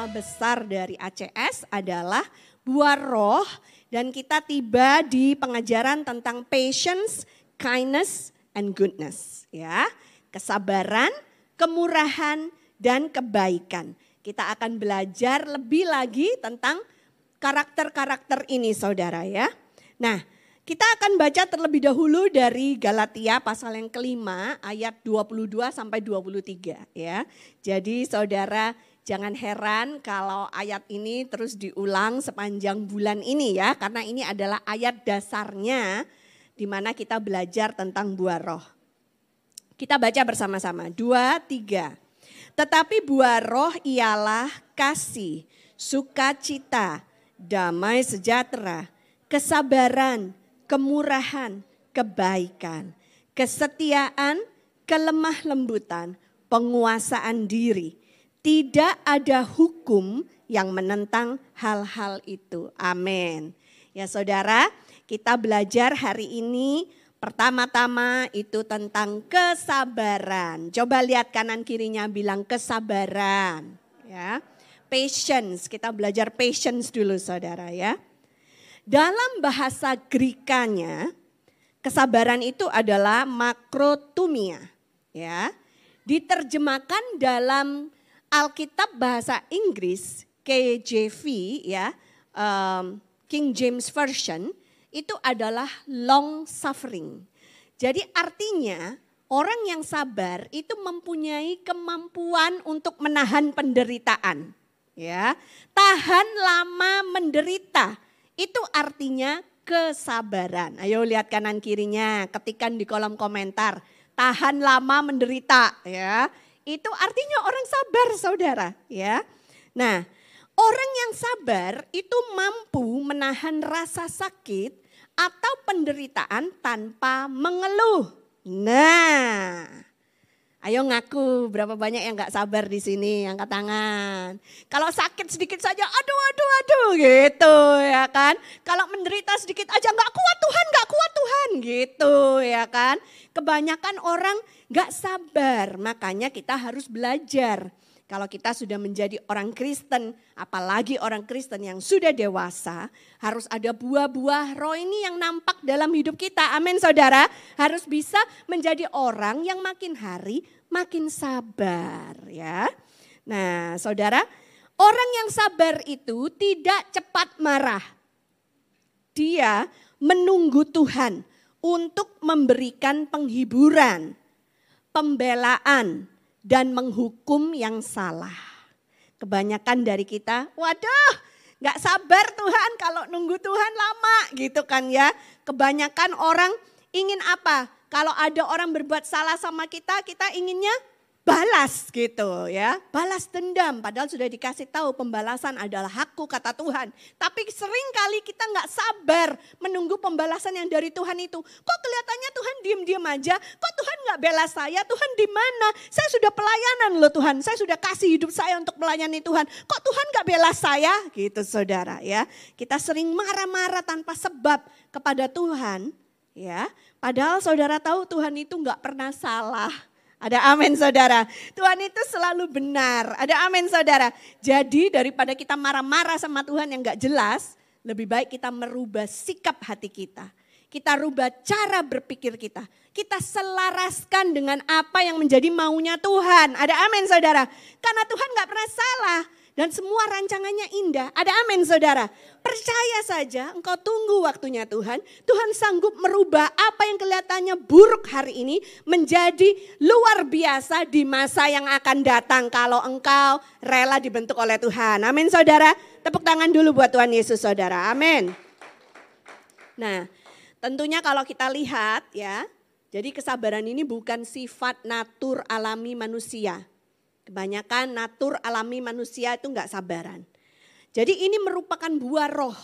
tema besar dari ACS adalah buah roh dan kita tiba di pengajaran tentang patience, kindness, and goodness. Ya, kesabaran, kemurahan, dan kebaikan. Kita akan belajar lebih lagi tentang karakter-karakter ini saudara ya. Nah kita akan baca terlebih dahulu dari Galatia pasal yang kelima ayat 22 sampai 23 ya. Jadi saudara jangan heran kalau ayat ini terus diulang sepanjang bulan ini ya. Karena ini adalah ayat dasarnya di mana kita belajar tentang buah roh. Kita baca bersama-sama. Dua, tiga. Tetapi buah roh ialah kasih, sukacita, damai sejahtera, kesabaran, kemurahan, kebaikan, kesetiaan, kelemah lembutan, penguasaan diri. Tidak ada hukum yang menentang hal-hal itu. Amin. Ya saudara, kita belajar hari ini pertama-tama itu tentang kesabaran. Coba lihat kanan kirinya bilang kesabaran. Ya patience. Kita belajar patience dulu saudara ya. Dalam bahasa Grikanya, kesabaran itu adalah makrotumia. Ya. Diterjemahkan dalam Alkitab bahasa Inggris, KJV ya, um, King James Version, itu adalah long suffering. Jadi artinya orang yang sabar itu mempunyai kemampuan untuk menahan penderitaan ya. Tahan lama menderita. Itu artinya kesabaran. Ayo lihat kanan kirinya, ketikan di kolom komentar. Tahan lama menderita, ya. Itu artinya orang sabar, Saudara, ya. Nah, orang yang sabar itu mampu menahan rasa sakit atau penderitaan tanpa mengeluh. Nah, Ayo ngaku berapa banyak yang gak sabar di sini, angkat tangan. Kalau sakit sedikit saja, aduh, aduh, aduh, gitu ya kan. Kalau menderita sedikit aja, gak kuat Tuhan, gak kuat Tuhan, gitu ya kan. Kebanyakan orang gak sabar, makanya kita harus belajar kalau kita sudah menjadi orang Kristen, apalagi orang Kristen yang sudah dewasa, harus ada buah-buah roh ini yang nampak dalam hidup kita. Amin saudara. Harus bisa menjadi orang yang makin hari makin sabar ya. Nah saudara, orang yang sabar itu tidak cepat marah. Dia menunggu Tuhan untuk memberikan penghiburan, pembelaan, dan menghukum yang salah. Kebanyakan dari kita, waduh gak sabar Tuhan kalau nunggu Tuhan lama gitu kan ya. Kebanyakan orang ingin apa? Kalau ada orang berbuat salah sama kita, kita inginnya balas gitu ya. Balas dendam padahal sudah dikasih tahu pembalasan adalah hakku kata Tuhan. Tapi sering kali kita nggak sabar menunggu pembalasan yang dari Tuhan itu. Kok kelihatannya Tuhan diem-diem aja? Kok Tuhan nggak bela saya? Tuhan di mana? Saya sudah pelayanan loh Tuhan. Saya sudah kasih hidup saya untuk melayani Tuhan. Kok Tuhan nggak bela saya? Gitu saudara ya. Kita sering marah-marah tanpa sebab kepada Tuhan ya. Padahal saudara tahu Tuhan itu nggak pernah salah ada amin saudara. Tuhan itu selalu benar. Ada amin saudara. Jadi daripada kita marah-marah sama Tuhan yang gak jelas, lebih baik kita merubah sikap hati kita. Kita rubah cara berpikir kita. Kita selaraskan dengan apa yang menjadi maunya Tuhan. Ada amin saudara. Karena Tuhan gak pernah salah. Dan semua rancangannya indah. Ada amin saudara. Percaya saja engkau tunggu waktunya Tuhan. Tuhan sanggup merubah apa yang kelihatannya buruk hari ini menjadi luar biasa di masa yang akan datang. Kalau engkau rela dibentuk oleh Tuhan. Amin saudara. Tepuk tangan dulu buat Tuhan Yesus saudara. Amin. Nah tentunya kalau kita lihat ya. Jadi kesabaran ini bukan sifat natur alami manusia. Kebanyakan natur alami manusia itu nggak sabaran. Jadi ini merupakan buah roh.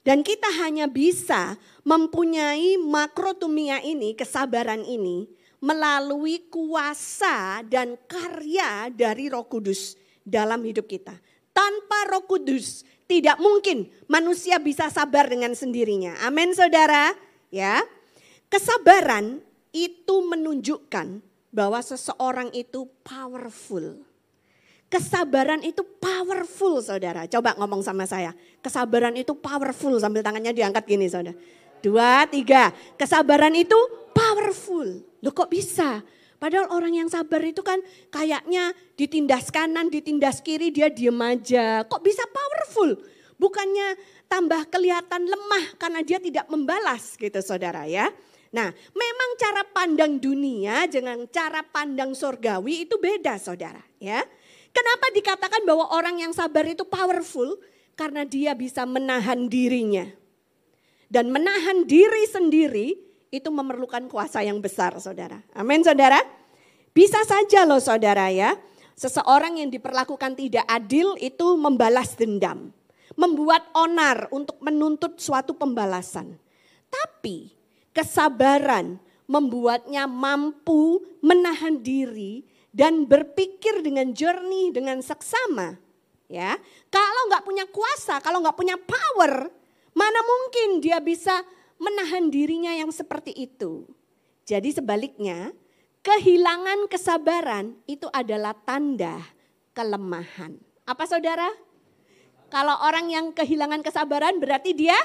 Dan kita hanya bisa mempunyai makrotumia ini, kesabaran ini, melalui kuasa dan karya dari roh kudus dalam hidup kita. Tanpa roh kudus tidak mungkin manusia bisa sabar dengan sendirinya. Amin saudara. Ya, Kesabaran itu menunjukkan bahwa seseorang itu powerful. Kesabaran itu powerful saudara. Coba ngomong sama saya. Kesabaran itu powerful sambil tangannya diangkat gini saudara. Dua, tiga. Kesabaran itu powerful. Loh kok bisa? Padahal orang yang sabar itu kan kayaknya ditindas kanan, ditindas kiri, dia diem aja. Kok bisa powerful? Bukannya tambah kelihatan lemah karena dia tidak membalas gitu saudara ya. Nah memang cara pandang dunia dengan cara pandang surgawi itu beda saudara ya. Kenapa dikatakan bahwa orang yang sabar itu powerful? Karena dia bisa menahan dirinya. Dan menahan diri sendiri itu memerlukan kuasa yang besar saudara. Amin saudara. Bisa saja loh saudara ya. Seseorang yang diperlakukan tidak adil itu membalas dendam. Membuat onar untuk menuntut suatu pembalasan. Tapi kesabaran membuatnya mampu menahan diri dan berpikir dengan jernih, dengan seksama. Ya, kalau nggak punya kuasa, kalau nggak punya power, mana mungkin dia bisa menahan dirinya yang seperti itu. Jadi sebaliknya, kehilangan kesabaran itu adalah tanda kelemahan. Apa saudara? Kalau orang yang kehilangan kesabaran berarti dia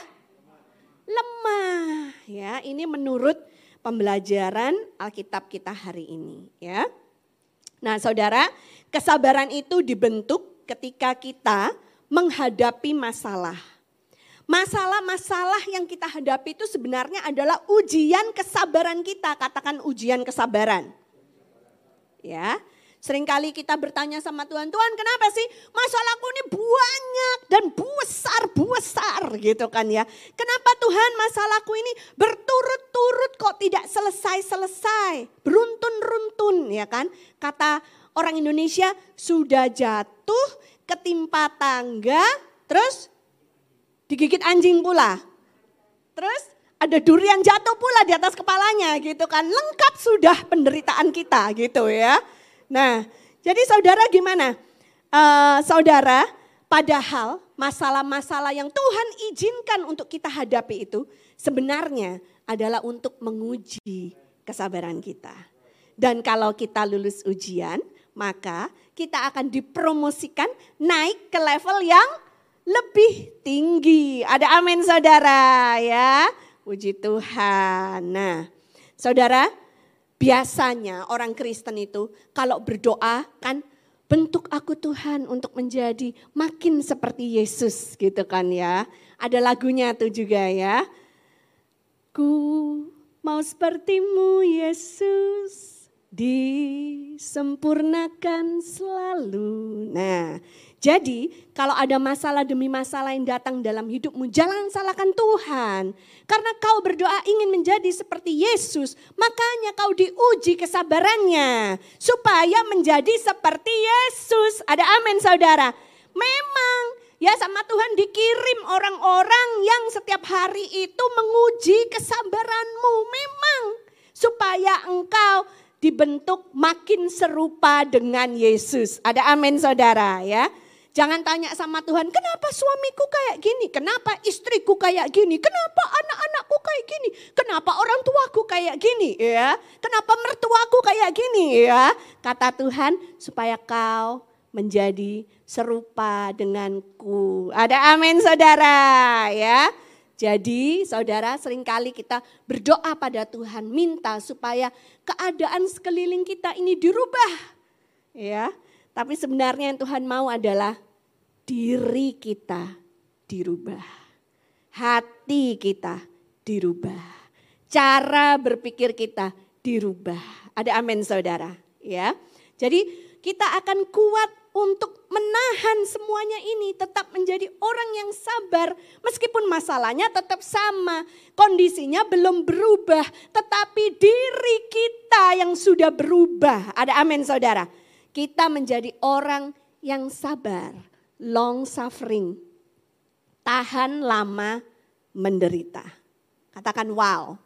lemah. Ya, ini menurut pembelajaran Alkitab kita hari ini, ya. Nah saudara, kesabaran itu dibentuk ketika kita menghadapi masalah. Masalah-masalah yang kita hadapi itu sebenarnya adalah ujian kesabaran kita, katakan ujian kesabaran. Ya, Seringkali kita bertanya sama Tuhan, Tuhan kenapa sih masalahku ini banyak dan besar-besar gitu kan ya. Kenapa Tuhan masalahku ini berturut-turut kok tidak selesai-selesai, beruntun-runtun ya kan. Kata orang Indonesia sudah jatuh, ketimpa tangga, terus digigit anjing pula. Terus ada durian jatuh pula di atas kepalanya gitu kan. Lengkap sudah penderitaan kita gitu ya. Nah, jadi saudara gimana? Uh, saudara, padahal masalah-masalah yang Tuhan izinkan untuk kita hadapi itu sebenarnya adalah untuk menguji kesabaran kita. Dan kalau kita lulus ujian, maka kita akan dipromosikan naik ke level yang lebih tinggi. Ada amin saudara ya. Puji Tuhan. Nah, saudara, Biasanya orang Kristen itu kalau berdoa kan bentuk aku Tuhan untuk menjadi makin seperti Yesus gitu kan ya. Ada lagunya tuh juga ya. Ku mau sepertimu Yesus disempurnakan selalu. Nah jadi kalau ada masalah demi masalah yang datang dalam hidupmu, jangan salahkan Tuhan. Karena kau berdoa ingin menjadi seperti Yesus, makanya kau diuji kesabarannya. Supaya menjadi seperti Yesus. Ada amin saudara. Memang ya sama Tuhan dikirim orang-orang yang setiap hari itu menguji kesabaranmu. Memang supaya engkau dibentuk makin serupa dengan Yesus. Ada amin saudara ya. Jangan tanya sama Tuhan, kenapa suamiku kayak gini? Kenapa istriku kayak gini? Kenapa anak-anakku kayak gini? Kenapa orang tuaku kayak gini? Ya, kenapa mertuaku kayak gini? Ya, kata Tuhan supaya kau menjadi serupa denganku. Ada amin saudara ya. Jadi saudara sering kali kita berdoa pada Tuhan minta supaya keadaan sekeliling kita ini dirubah. Ya, tapi sebenarnya yang Tuhan mau adalah diri kita dirubah. Hati kita dirubah. Cara berpikir kita dirubah. Ada amin saudara. ya. Jadi kita akan kuat untuk menahan semuanya ini tetap menjadi orang yang sabar meskipun masalahnya tetap sama kondisinya belum berubah tetapi diri kita yang sudah berubah ada amin saudara kita menjadi orang yang sabar, long suffering, tahan lama menderita. Katakan wow.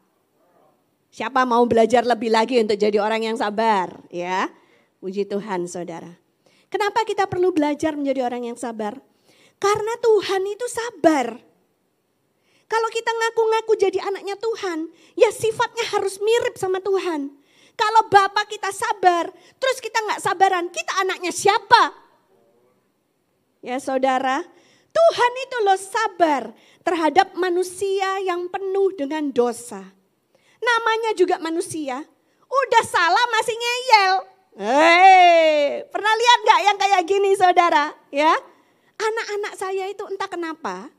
Siapa mau belajar lebih lagi untuk jadi orang yang sabar, ya? Puji Tuhan, Saudara. Kenapa kita perlu belajar menjadi orang yang sabar? Karena Tuhan itu sabar. Kalau kita ngaku-ngaku jadi anaknya Tuhan, ya sifatnya harus mirip sama Tuhan. Kalau Bapak kita sabar, terus kita nggak sabaran, kita anaknya siapa? ya saudara. Tuhan itu loh sabar terhadap manusia yang penuh dengan dosa. Namanya juga manusia, udah salah masih ngeyel. Hei, pernah lihat gak yang kayak gini saudara? Ya, anak-anak saya itu entah kenapa,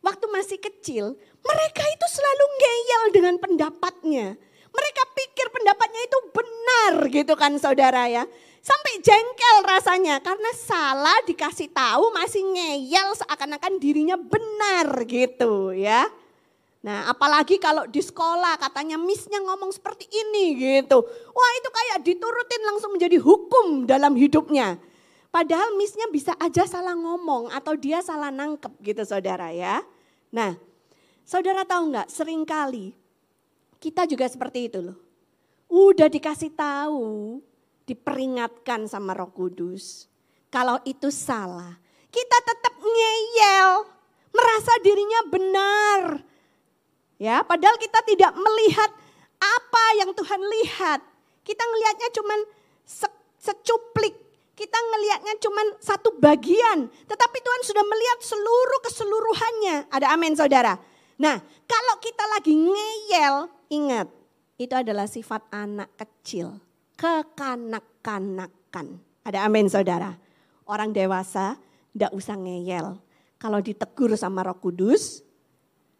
waktu masih kecil, mereka itu selalu ngeyel dengan pendapatnya. Mereka pikir pendapatnya itu benar gitu kan saudara ya. Sampai jengkel rasanya karena salah dikasih tahu masih ngeyel seakan-akan dirinya benar gitu ya. Nah apalagi kalau di sekolah katanya missnya ngomong seperti ini gitu. Wah itu kayak diturutin langsung menjadi hukum dalam hidupnya. Padahal missnya bisa aja salah ngomong atau dia salah nangkep gitu saudara ya. Nah saudara tahu nggak sering kali kita juga seperti itu loh. Udah dikasih tahu diperingatkan sama Roh Kudus. Kalau itu salah, kita tetap ngeyel, merasa dirinya benar. Ya, padahal kita tidak melihat apa yang Tuhan lihat. Kita ngelihatnya cuman secuplik. Kita ngelihatnya cuman satu bagian, tetapi Tuhan sudah melihat seluruh keseluruhannya. Ada amin saudara. Nah, kalau kita lagi ngeyel, ingat, itu adalah sifat anak kecil kekanak-kanakan. Ada amin saudara. Orang dewasa tidak usah ngeyel. Kalau ditegur sama roh kudus,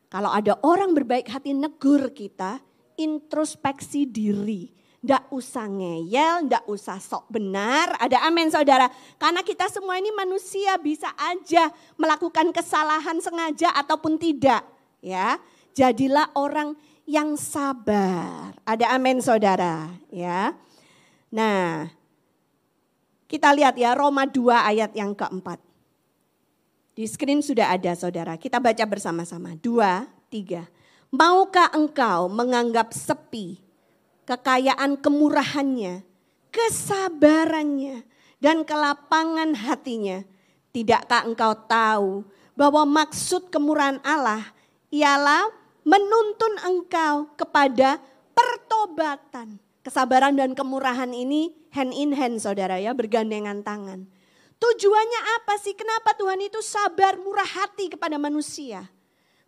kalau ada orang berbaik hati negur kita, introspeksi diri. Tidak usah ngeyel, tidak usah sok benar. Ada amin saudara. Karena kita semua ini manusia bisa aja melakukan kesalahan sengaja ataupun tidak. Ya, Jadilah orang yang sabar. Ada amin saudara. Ya. Nah, kita lihat ya Roma 2 ayat yang keempat. Di screen sudah ada saudara, kita baca bersama-sama. Dua, tiga. Maukah engkau menganggap sepi kekayaan kemurahannya, kesabarannya, dan kelapangan hatinya? Tidakkah engkau tahu bahwa maksud kemurahan Allah ialah menuntun engkau kepada pertobatan Kesabaran dan kemurahan ini hand in hand saudara ya, bergandengan tangan. Tujuannya apa sih? Kenapa Tuhan itu sabar murah hati kepada manusia?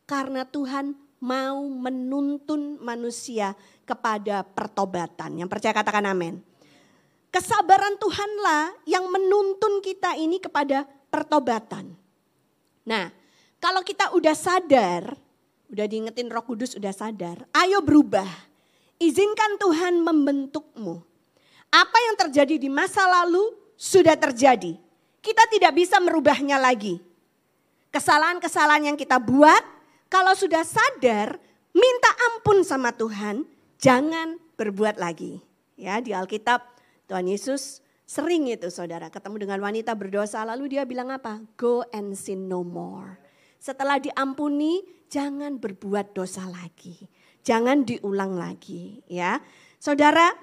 Karena Tuhan mau menuntun manusia kepada pertobatan. Yang percaya katakan amin. Kesabaran Tuhanlah yang menuntun kita ini kepada pertobatan. Nah, kalau kita udah sadar, udah diingetin Roh Kudus udah sadar, ayo berubah Izinkan Tuhan membentukmu. Apa yang terjadi di masa lalu sudah terjadi. Kita tidak bisa merubahnya lagi. Kesalahan-kesalahan yang kita buat, kalau sudah sadar, minta ampun sama Tuhan, jangan berbuat lagi. Ya, di Alkitab Tuhan Yesus sering itu saudara ketemu dengan wanita berdosa lalu dia bilang apa? Go and sin no more. Setelah diampuni jangan berbuat dosa lagi. Jangan diulang lagi ya. Saudara,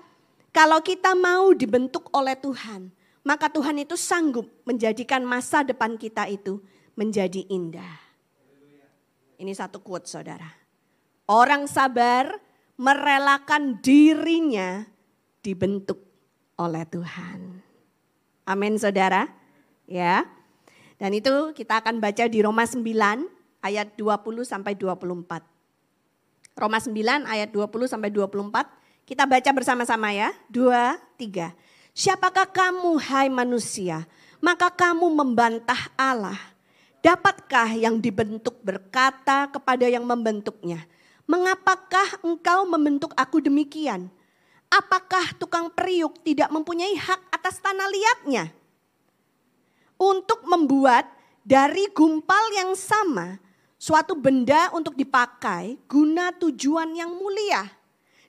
kalau kita mau dibentuk oleh Tuhan, maka Tuhan itu sanggup menjadikan masa depan kita itu menjadi indah. Ini satu quote saudara. Orang sabar merelakan dirinya dibentuk oleh Tuhan. Amin saudara. Ya. Dan itu kita akan baca di Roma 9 ayat 20 sampai 24. Roma 9 ayat 20 sampai 24. Kita baca bersama-sama ya. Dua, tiga. Siapakah kamu hai manusia? Maka kamu membantah Allah. Dapatkah yang dibentuk berkata kepada yang membentuknya? Mengapakah engkau membentuk aku demikian? Apakah tukang periuk tidak mempunyai hak atas tanah liatnya? Untuk membuat dari gumpal yang sama suatu benda untuk dipakai guna tujuan yang mulia,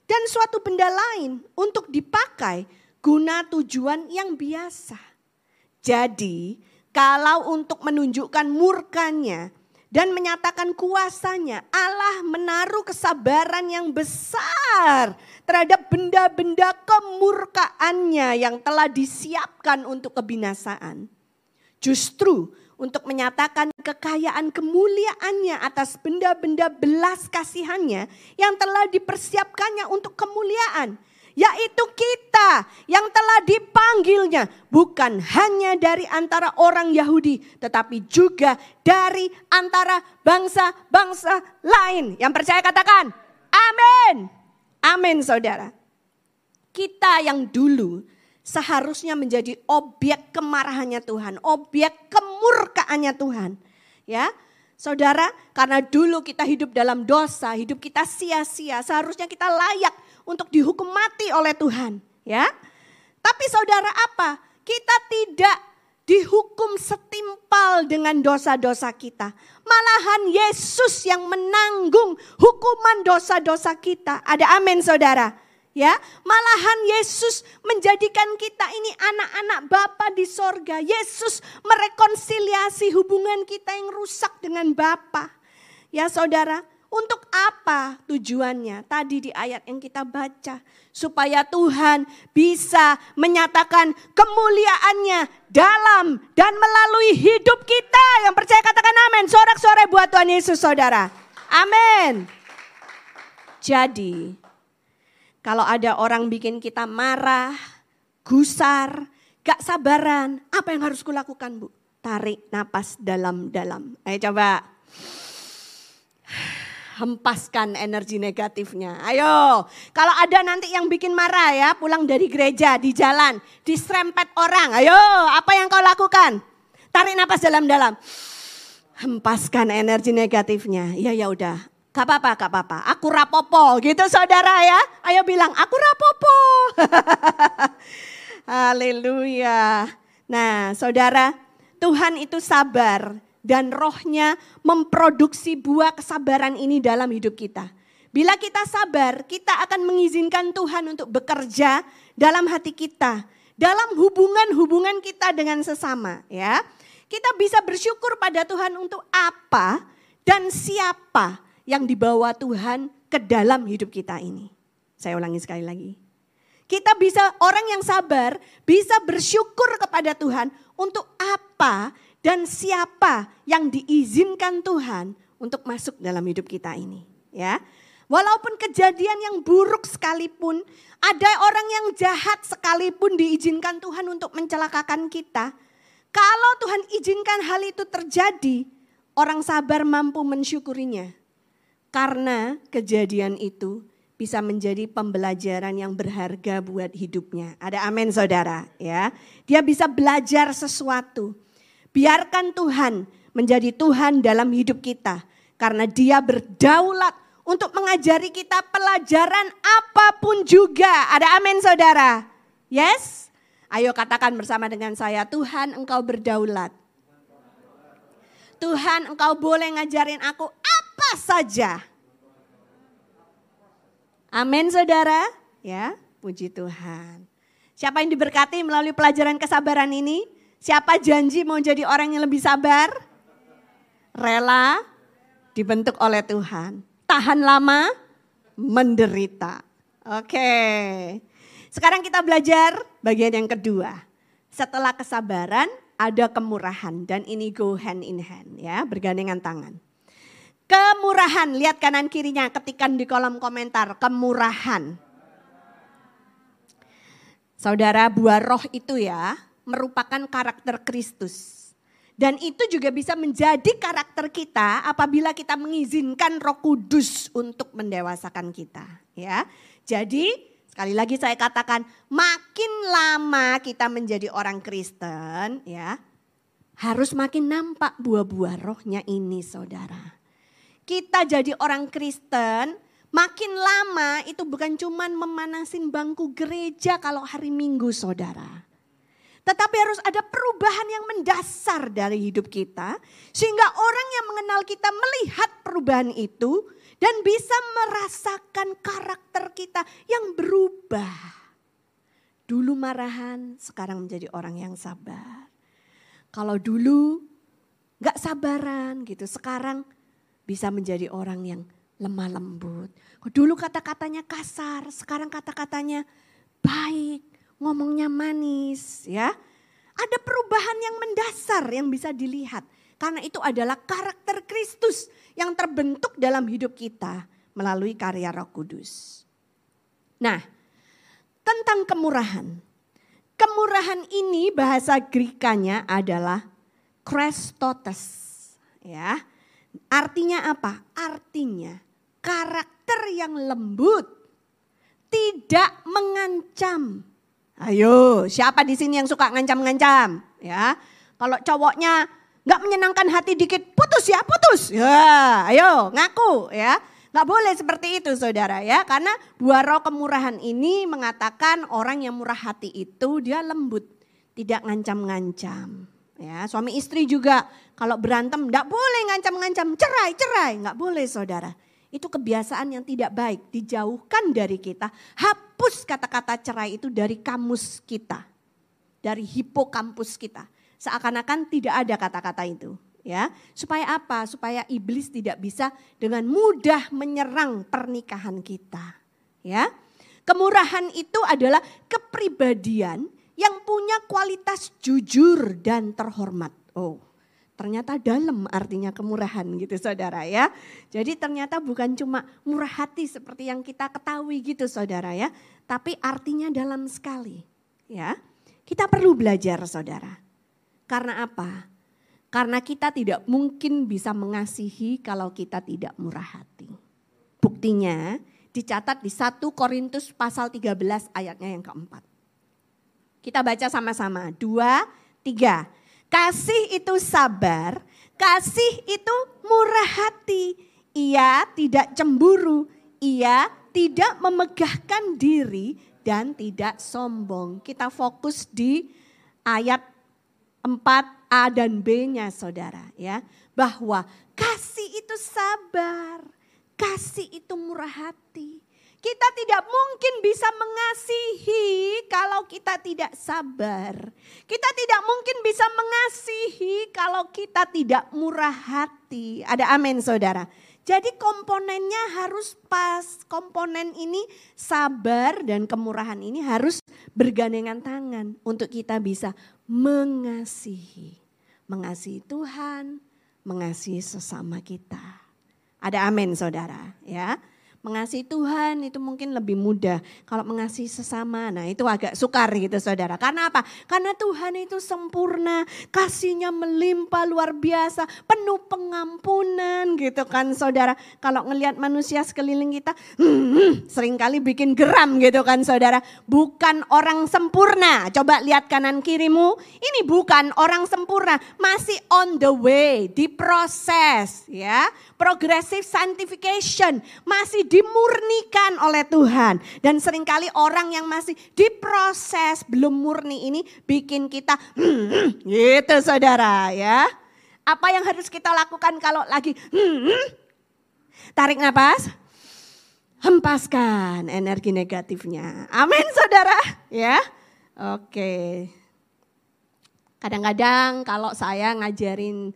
dan suatu benda lain untuk dipakai guna tujuan yang biasa. Jadi, kalau untuk menunjukkan murkanya dan menyatakan kuasanya, Allah menaruh kesabaran yang besar terhadap benda-benda kemurkaannya yang telah disiapkan untuk kebinasaan. Justru untuk menyatakan kekayaan kemuliaannya atas benda-benda belas kasihannya yang telah dipersiapkannya untuk kemuliaan. Yaitu kita yang telah dipanggilnya bukan hanya dari antara orang Yahudi, tetapi juga dari antara bangsa-bangsa lain. Yang percaya katakan, amin. Amin saudara. Kita yang dulu seharusnya menjadi objek kemarahannya Tuhan, objek kemurkaannya Tuhan. Ya, Saudara, karena dulu kita hidup dalam dosa, hidup kita sia-sia, seharusnya kita layak untuk dihukum mati oleh Tuhan, ya. Tapi saudara apa? Kita tidak dihukum setimpal dengan dosa-dosa kita. Malahan Yesus yang menanggung hukuman dosa-dosa kita. Ada amin saudara ya. Malahan Yesus menjadikan kita ini anak-anak Bapa di sorga. Yesus merekonsiliasi hubungan kita yang rusak dengan Bapa. Ya saudara, untuk apa tujuannya? Tadi di ayat yang kita baca. Supaya Tuhan bisa menyatakan kemuliaannya dalam dan melalui hidup kita. Yang percaya katakan amin. Sorak-sorai buat Tuhan Yesus saudara. Amin. Jadi kalau ada orang bikin kita marah, gusar, gak sabaran, apa yang harus kulakukan bu? Tarik napas dalam-dalam. Ayo coba. Hempaskan energi negatifnya. Ayo, kalau ada nanti yang bikin marah ya, pulang dari gereja, di jalan, diserempet orang. Ayo, apa yang kau lakukan? Tarik napas dalam-dalam. Hempaskan energi negatifnya. Ya ya udah, Gak apa-apa, gak apa-apa. Aku rapopo gitu saudara ya. Ayo bilang, aku rapopo. Haleluya. Nah saudara, Tuhan itu sabar dan rohnya memproduksi buah kesabaran ini dalam hidup kita. Bila kita sabar, kita akan mengizinkan Tuhan untuk bekerja dalam hati kita, dalam hubungan-hubungan kita dengan sesama, ya. Kita bisa bersyukur pada Tuhan untuk apa dan siapa yang dibawa Tuhan ke dalam hidup kita ini. Saya ulangi sekali lagi. Kita bisa orang yang sabar bisa bersyukur kepada Tuhan untuk apa dan siapa yang diizinkan Tuhan untuk masuk dalam hidup kita ini, ya. Walaupun kejadian yang buruk sekalipun, ada orang yang jahat sekalipun diizinkan Tuhan untuk mencelakakan kita. Kalau Tuhan izinkan hal itu terjadi, orang sabar mampu mensyukurinya karena kejadian itu bisa menjadi pembelajaran yang berharga buat hidupnya. Ada amin saudara ya. Dia bisa belajar sesuatu. Biarkan Tuhan menjadi Tuhan dalam hidup kita. Karena dia berdaulat untuk mengajari kita pelajaran apa pun juga. Ada amin saudara. Yes? Ayo katakan bersama dengan saya, Tuhan engkau berdaulat. Tuhan engkau boleh ngajarin aku apa saja. Amin saudara. Ya, puji Tuhan. Siapa yang diberkati melalui pelajaran kesabaran ini? Siapa janji mau jadi orang yang lebih sabar? Rela dibentuk oleh Tuhan. Tahan lama, menderita. Oke. Sekarang kita belajar bagian yang kedua. Setelah kesabaran, ada kemurahan dan ini go hand in hand ya, bergandengan tangan. Kemurahan, lihat kanan kirinya ketikan di kolom komentar, kemurahan. Saudara, buah roh itu ya merupakan karakter Kristus. Dan itu juga bisa menjadi karakter kita apabila kita mengizinkan Roh Kudus untuk mendewasakan kita, ya. Jadi, sekali lagi saya katakan, makin lama kita menjadi orang Kristen, ya, harus makin nampak buah-buah rohnya ini, Saudara kita jadi orang Kristen, makin lama itu bukan cuman memanasin bangku gereja kalau hari Minggu saudara. Tetapi harus ada perubahan yang mendasar dari hidup kita. Sehingga orang yang mengenal kita melihat perubahan itu. Dan bisa merasakan karakter kita yang berubah. Dulu marahan, sekarang menjadi orang yang sabar. Kalau dulu gak sabaran gitu, sekarang bisa menjadi orang yang lemah lembut. Dulu kata-katanya kasar, sekarang kata-katanya baik, ngomongnya manis ya. Ada perubahan yang mendasar yang bisa dilihat. Karena itu adalah karakter Kristus yang terbentuk dalam hidup kita melalui karya roh kudus. Nah, tentang kemurahan. Kemurahan ini bahasa Grikanya adalah Krestotes. Ya. Artinya apa? Artinya karakter yang lembut, tidak mengancam. Ayo, siapa di sini yang suka ngancam-ngancam? Ya, kalau cowoknya nggak menyenangkan hati dikit, putus ya, putus. Ya, ayo ngaku ya. Nggak boleh seperti itu saudara ya. Karena buah roh kemurahan ini mengatakan orang yang murah hati itu dia lembut. Tidak ngancam-ngancam. Ya, suami istri juga kalau berantem nggak boleh ngancam-ngancam. Cerai, cerai. Nggak boleh saudara. Itu kebiasaan yang tidak baik. Dijauhkan dari kita. Hapus kata-kata cerai itu dari kamus kita. Dari hipokampus kita. Seakan-akan tidak ada kata-kata itu ya. Supaya apa? Supaya iblis tidak bisa dengan mudah menyerang pernikahan kita, ya. Kemurahan itu adalah kepribadian yang punya kualitas jujur dan terhormat. Oh, ternyata dalam artinya kemurahan gitu saudara ya. Jadi ternyata bukan cuma murah hati seperti yang kita ketahui gitu saudara ya. Tapi artinya dalam sekali ya. Kita perlu belajar saudara. Karena apa? Karena kita tidak mungkin bisa mengasihi kalau kita tidak murah hati. Buktinya dicatat di 1 Korintus pasal 13 ayatnya yang keempat. Kita baca sama-sama. Dua, tiga. Kasih itu sabar, kasih itu murah hati. Ia tidak cemburu, ia tidak memegahkan diri dan tidak sombong. Kita fokus di ayat 4 A dan B-nya saudara ya. Bahwa kasih itu sabar, kasih itu murah hati. Kita tidak mungkin bisa mengasihi kalau kita tidak sabar. Kita tidak mungkin bisa mengasihi kalau kita tidak murah hati. Ada amin saudara. Jadi komponennya harus pas. Komponen ini sabar dan kemurahan ini harus bergandengan tangan untuk kita bisa mengasihi. Mengasihi Tuhan, mengasihi sesama kita. Ada amin saudara ya. Mengasihi Tuhan itu mungkin lebih mudah. Kalau mengasihi sesama, nah itu agak sukar gitu saudara. Karena apa? Karena Tuhan itu sempurna, kasihnya melimpah luar biasa, penuh pengampunan gitu kan saudara. Kalau ngelihat manusia sekeliling kita, hmm, sering kali bikin geram gitu kan saudara. Bukan orang sempurna. Coba lihat kanan kirimu, ini bukan orang sempurna. Masih on the way, diproses ya. Progressive sanctification, masih dimurnikan oleh Tuhan. Dan sering kali orang yang masih diproses belum murni ini bikin kita hmm, gitu saudara ya. Apa yang harus kita lakukan kalau lagi hmm, tarik nafas, hempaskan energi negatifnya. Amin saudara ya. Oke. Kadang-kadang kalau saya ngajarin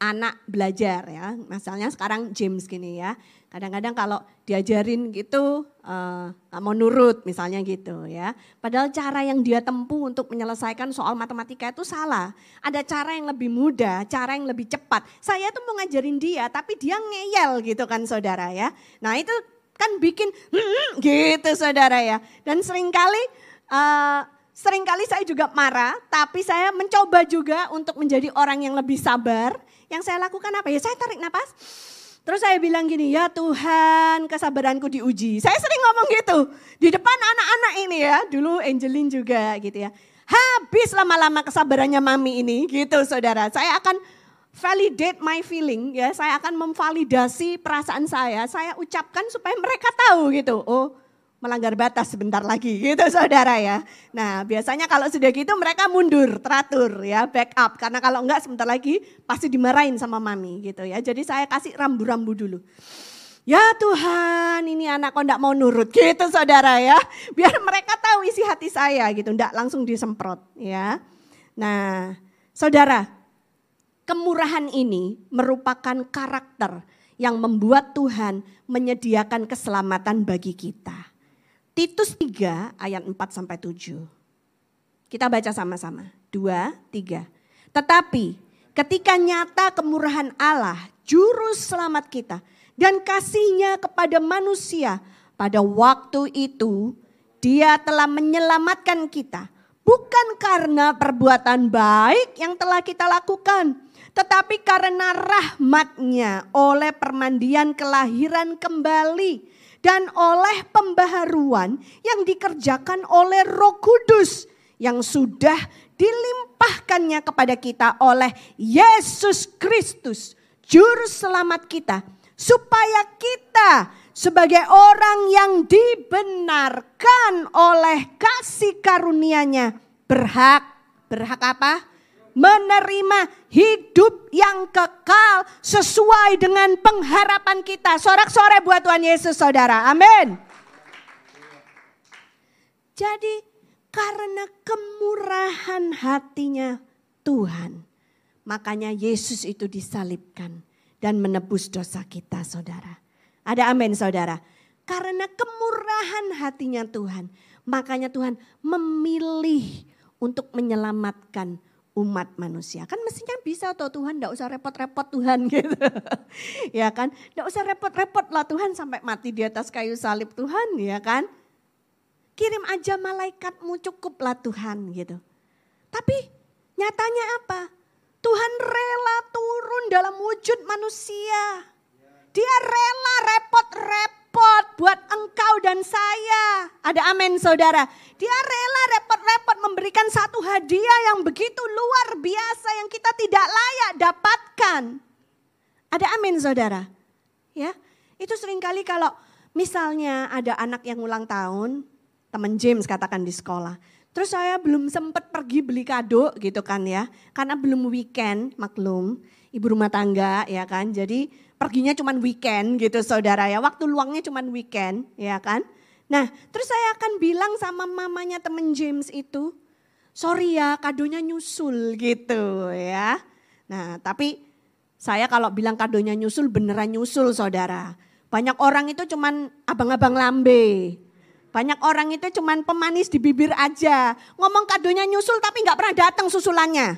anak belajar ya. Misalnya sekarang James gini ya. Kadang-kadang kalau diajarin gitu uh, mau nurut misalnya gitu ya. Padahal cara yang dia tempuh untuk menyelesaikan soal matematika itu salah. Ada cara yang lebih mudah, cara yang lebih cepat. Saya tuh mau ngajarin dia tapi dia ngeyel gitu kan saudara ya. Nah itu kan bikin hmm, gitu saudara ya. Dan sering kali uh, sering kali saya juga marah, tapi saya mencoba juga untuk menjadi orang yang lebih sabar yang saya lakukan apa? Ya saya tarik nafas. Terus saya bilang gini, ya Tuhan kesabaranku diuji. Saya sering ngomong gitu. Di depan anak-anak ini ya, dulu Angelin juga gitu ya. Habis lama-lama kesabarannya mami ini gitu saudara. Saya akan validate my feeling ya. Saya akan memvalidasi perasaan saya. Saya ucapkan supaya mereka tahu gitu. Oh melanggar batas sebentar lagi gitu saudara ya. Nah biasanya kalau sudah gitu mereka mundur, teratur ya, backup. Karena kalau enggak sebentar lagi pasti dimarahin sama mami gitu ya. Jadi saya kasih rambu-rambu dulu. Ya Tuhan ini anak kok enggak mau nurut gitu saudara ya. Biar mereka tahu isi hati saya gitu, enggak langsung disemprot ya. Nah saudara, kemurahan ini merupakan karakter yang membuat Tuhan menyediakan keselamatan bagi kita. Titus 3 ayat 4 sampai 7. Kita baca sama-sama. 2, 3. Tetapi ketika nyata kemurahan Allah, juru selamat kita, dan kasihnya kepada manusia, pada waktu itu dia telah menyelamatkan kita, bukan karena perbuatan baik yang telah kita lakukan, tetapi karena rahmatnya oleh permandian kelahiran kembali dan oleh pembaharuan yang dikerjakan oleh roh kudus yang sudah dilimpahkannya kepada kita oleh Yesus Kristus, juru selamat kita, supaya kita sebagai orang yang dibenarkan oleh kasih karunia-Nya berhak berhak apa? Menerima hidup yang kekal sesuai dengan pengharapan kita. Sorak-sore buat Tuhan Yesus saudara. Amin. Jadi karena kemurahan hatinya Tuhan. Makanya Yesus itu disalibkan dan menebus dosa kita saudara. Ada amin saudara. Karena kemurahan hatinya Tuhan. Makanya Tuhan memilih untuk menyelamatkan umat manusia. Kan mestinya bisa toh Tuhan tidak usah repot-repot Tuhan gitu. ya kan, tidak usah repot-repot lah Tuhan sampai mati di atas kayu salib Tuhan ya kan. Kirim aja malaikatmu cukuplah Tuhan gitu. Tapi nyatanya apa? Tuhan rela turun dalam wujud manusia. Dia rela repot-repot buat engkau dan saya. Ada amin saudara. Dia rela repot-repot memberikan satu hadiah yang begitu luar biasa yang kita tidak layak dapatkan. Ada amin saudara. Ya, itu sering kali kalau misalnya ada anak yang ulang tahun, teman James katakan di sekolah. Terus saya belum sempat pergi beli kado gitu kan ya. Karena belum weekend, maklum. Ibu rumah tangga ya kan. Jadi perginya cuma weekend gitu saudara ya. Waktu luangnya cuma weekend ya kan. Nah terus saya akan bilang sama mamanya temen James itu. Sorry ya kadonya nyusul gitu ya. Nah tapi saya kalau bilang kadonya nyusul beneran nyusul saudara. Banyak orang itu cuman abang-abang lambe. Banyak orang itu cuman pemanis di bibir aja. Ngomong kadonya nyusul tapi nggak pernah datang susulannya.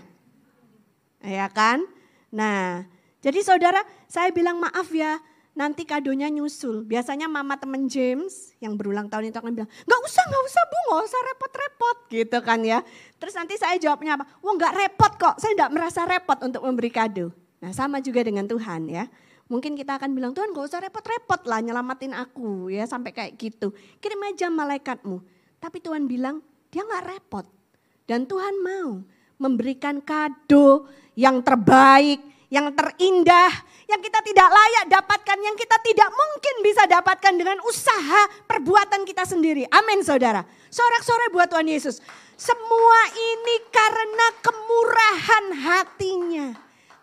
Ya kan? Nah, jadi saudara, saya bilang maaf ya, nanti kadonya nyusul. Biasanya mama temen James yang berulang tahun itu akan bilang, nggak usah, nggak usah bu, nggak usah repot-repot gitu kan ya. Terus nanti saya jawabnya apa? Wah nggak repot kok, saya nggak merasa repot untuk memberi kado. Nah sama juga dengan Tuhan ya. Mungkin kita akan bilang, Tuhan gak usah repot-repot lah nyelamatin aku ya sampai kayak gitu. Kirim aja malaikatmu. Tapi Tuhan bilang, dia gak repot. Dan Tuhan mau memberikan kado yang terbaik, yang terindah, yang kita tidak layak dapatkan, yang kita tidak mungkin bisa dapatkan dengan usaha perbuatan kita sendiri. Amin saudara. Sorak-sorai buat Tuhan Yesus. Semua ini karena kemurahan hatinya.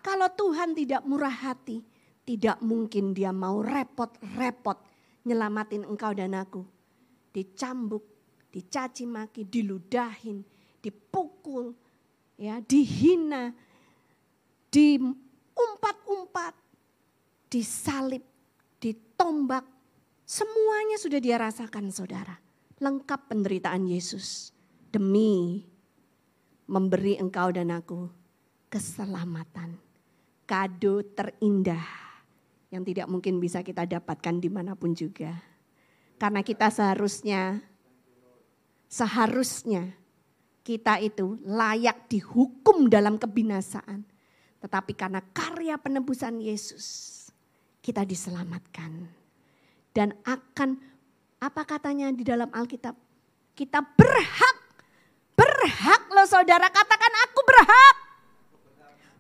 Kalau Tuhan tidak murah hati, tidak mungkin dia mau repot-repot nyelamatin engkau dan aku. Dicambuk, dicaci maki, diludahin, dipukul, ya, dihina, di umpat-umpat, disalib, ditombak. Semuanya sudah dia rasakan saudara. Lengkap penderitaan Yesus demi memberi engkau dan aku keselamatan. Kado terindah yang tidak mungkin bisa kita dapatkan di mana pun juga. Karena kita seharusnya, seharusnya kita itu layak dihukum dalam kebinasaan. Tetapi karena karya penebusan Yesus, kita diselamatkan. Dan akan, apa katanya di dalam Alkitab? Kita berhak, berhak loh saudara, katakan aku berhak.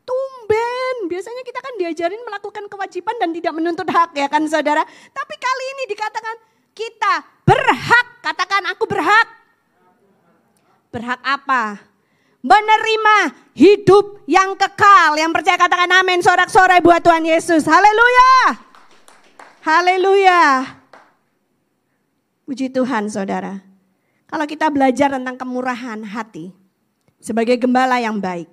Tumben, biasanya kita kan diajarin melakukan kewajiban dan tidak menuntut hak ya kan saudara. Tapi kali ini dikatakan kita berhak, katakan aku berhak. Berhak apa? Menerima hidup yang kekal. Yang percaya katakan amin, sorak-sorai buat Tuhan Yesus. Haleluya. Haleluya. Puji Tuhan saudara. Kalau kita belajar tentang kemurahan hati sebagai gembala yang baik.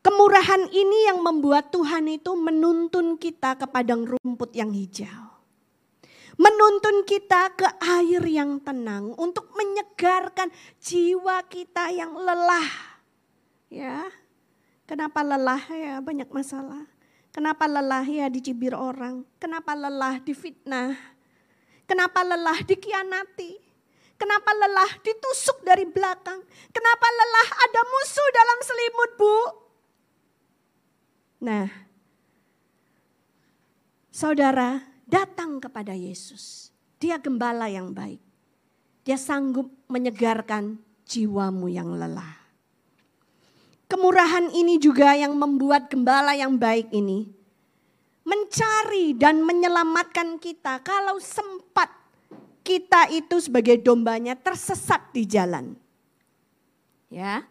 Kemurahan ini yang membuat Tuhan itu menuntun kita ke padang rumput yang hijau menuntun kita ke air yang tenang untuk menyegarkan jiwa kita yang lelah. Ya. Kenapa lelah ya? Banyak masalah. Kenapa lelah ya dicibir orang? Kenapa lelah difitnah? Kenapa lelah dikianati? Kenapa lelah? Ditusuk dari belakang. Kenapa lelah? Ada musuh dalam selimut, Bu. Nah, saudara datang kepada Yesus. Dia gembala yang baik. Dia sanggup menyegarkan jiwamu yang lelah. Kemurahan ini juga yang membuat gembala yang baik ini mencari dan menyelamatkan kita kalau sempat kita itu sebagai dombanya tersesat di jalan. Ya.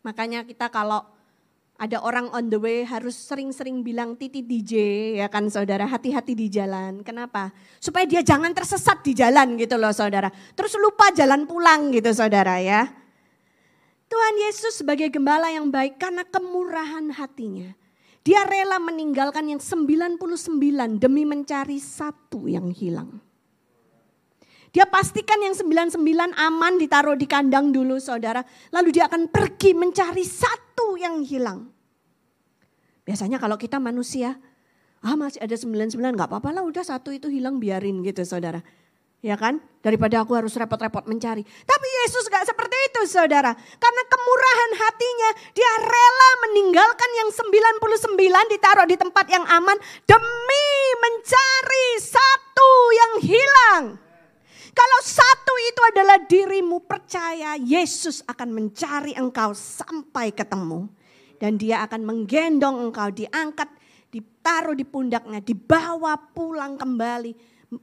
Makanya kita kalau ada orang on the way harus sering-sering bilang titi DJ ya kan saudara hati-hati di jalan. Kenapa? Supaya dia jangan tersesat di jalan gitu loh saudara. Terus lupa jalan pulang gitu saudara ya. Tuhan Yesus sebagai gembala yang baik karena kemurahan hatinya. Dia rela meninggalkan yang 99 demi mencari satu yang hilang. Dia pastikan yang 99 aman ditaruh di kandang dulu saudara. Lalu dia akan pergi mencari satu yang hilang. Biasanya kalau kita manusia, ah masih ada 99 gak apa-apa lah udah satu itu hilang biarin gitu saudara. Ya kan? Daripada aku harus repot-repot mencari. Tapi Yesus gak seperti itu saudara. Karena kemurahan hatinya dia rela meninggalkan yang 99 ditaruh di tempat yang aman. Demi mencari satu yang hilang. Kalau satu itu adalah dirimu percaya Yesus akan mencari engkau sampai ketemu. Dan dia akan menggendong engkau diangkat, ditaruh di pundaknya, dibawa pulang kembali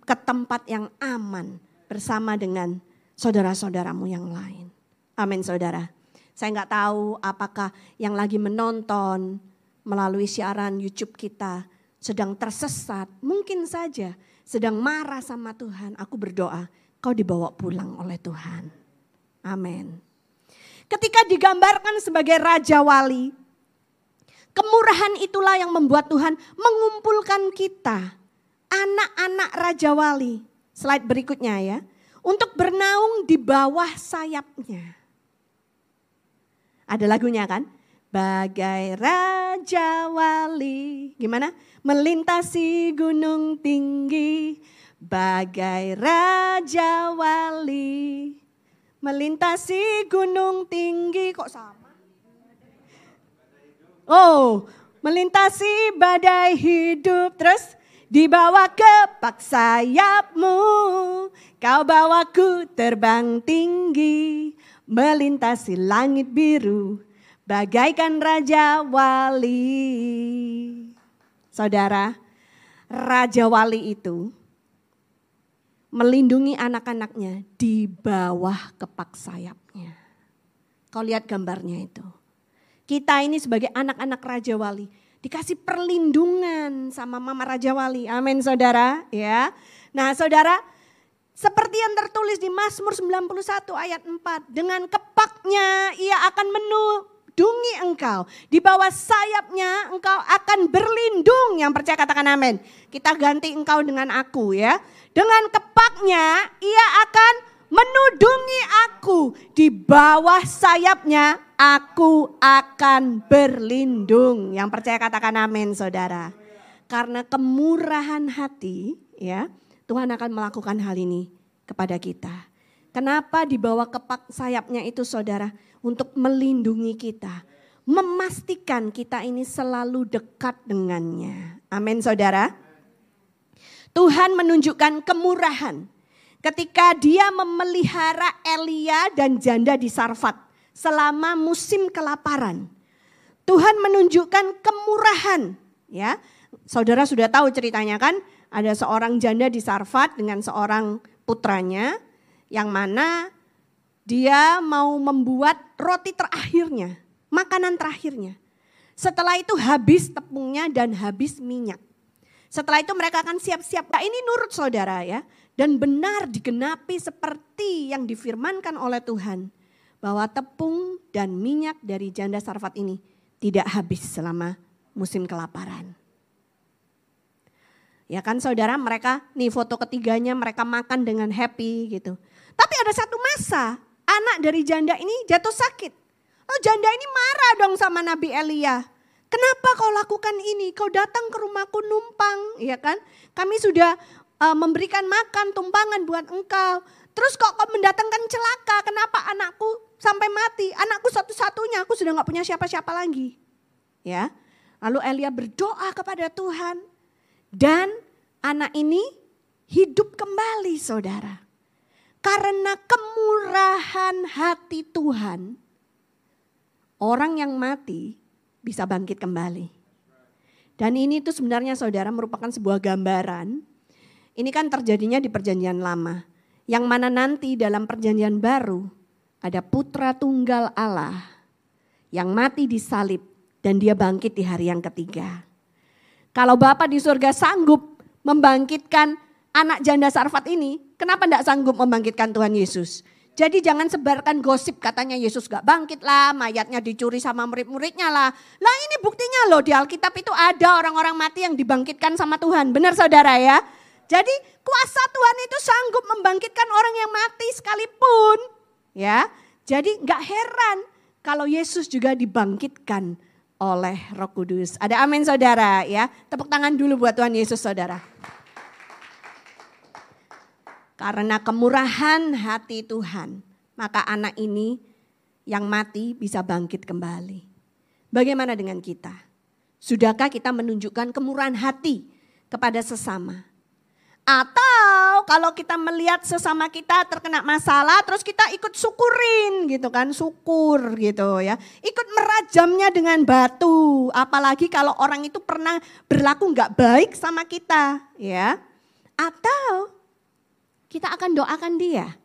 ke tempat yang aman bersama dengan saudara-saudaramu yang lain. Amin saudara. Saya nggak tahu apakah yang lagi menonton melalui siaran YouTube kita sedang tersesat. Mungkin saja sedang marah sama Tuhan. Aku berdoa kau dibawa pulang oleh Tuhan. Amin. Ketika digambarkan sebagai Raja Wali, kemurahan itulah yang membuat Tuhan mengumpulkan kita anak-anak Raja Wali. Slide berikutnya ya. Untuk bernaung di bawah sayapnya. Ada lagunya kan? Bagai Raja Wali. Gimana? Melintasi gunung tinggi. Bagai Raja Wali. Melintasi gunung tinggi. Kok sama? Oh, melintasi badai hidup. Terus Dibawa ke pak sayapmu, kau bawaku terbang tinggi, melintasi langit biru, bagaikan Raja Wali. Saudara, Raja Wali itu melindungi anak-anaknya di bawah kepak sayapnya. Kau lihat gambarnya itu. Kita ini sebagai anak-anak Raja Wali dikasih perlindungan sama Mama Raja Wali. Amin saudara ya. Nah saudara seperti yang tertulis di Mazmur 91 ayat 4. Dengan kepaknya ia akan menudungi engkau. Di bawah sayapnya engkau akan berlindung. Yang percaya katakan amin. Kita ganti engkau dengan aku ya. Dengan kepaknya ia akan menudungi aku. Di bawah sayapnya aku akan berlindung. Yang percaya katakan amin saudara. Karena kemurahan hati ya Tuhan akan melakukan hal ini kepada kita. Kenapa dibawa kepak sayapnya itu saudara? Untuk melindungi kita. Memastikan kita ini selalu dekat dengannya. Amin saudara. Tuhan menunjukkan kemurahan ketika dia memelihara Elia dan janda di Sarfat selama musim kelaparan. Tuhan menunjukkan kemurahan, ya. Saudara sudah tahu ceritanya kan? Ada seorang janda di Sarfat dengan seorang putranya yang mana dia mau membuat roti terakhirnya, makanan terakhirnya. Setelah itu habis tepungnya dan habis minyak. Setelah itu mereka akan siap-siap. Nah, ini nurut saudara ya. Dan benar digenapi seperti yang difirmankan oleh Tuhan bahwa tepung dan minyak dari janda Sarfat ini tidak habis selama musim kelaparan. Ya kan saudara mereka nih foto ketiganya mereka makan dengan happy gitu. Tapi ada satu masa anak dari janda ini jatuh sakit. Oh janda ini marah dong sama Nabi Elia. Kenapa kau lakukan ini? Kau datang ke rumahku numpang, ya kan? Kami sudah uh, memberikan makan tumpangan buat engkau. Terus kok kok mendatangkan celaka? Kenapa anakku sampai mati? Anakku satu-satunya, aku sudah nggak punya siapa-siapa lagi. Ya. Lalu Elia berdoa kepada Tuhan dan anak ini hidup kembali, Saudara. Karena kemurahan hati Tuhan, orang yang mati bisa bangkit kembali. Dan ini tuh sebenarnya saudara merupakan sebuah gambaran. Ini kan terjadinya di perjanjian lama. Yang mana nanti dalam perjanjian baru ada putra tunggal Allah yang mati di salib dan dia bangkit di hari yang ketiga. Kalau Bapak di surga sanggup membangkitkan anak janda Sarfat ini, kenapa tidak sanggup membangkitkan Tuhan Yesus? Jadi jangan sebarkan gosip katanya Yesus gak bangkit lah, mayatnya dicuri sama murid-muridnya lah. Lah ini buktinya loh di Alkitab itu ada orang-orang mati yang dibangkitkan sama Tuhan. Benar saudara ya? Jadi kuasa Tuhan itu sanggup membangkitkan orang yang mati sekalipun. Ya, jadi gak heran kalau Yesus juga dibangkitkan oleh Roh Kudus. Ada amin saudara ya. Tepuk tangan dulu buat Tuhan Yesus saudara. Karena kemurahan hati Tuhan, maka anak ini yang mati bisa bangkit kembali. Bagaimana dengan kita? Sudahkah kita menunjukkan kemurahan hati kepada sesama? Atau kalau kita melihat sesama kita terkena masalah terus kita ikut syukurin gitu kan, syukur gitu ya. Ikut merajamnya dengan batu, apalagi kalau orang itu pernah berlaku nggak baik sama kita ya. Atau kita akan doakan dia.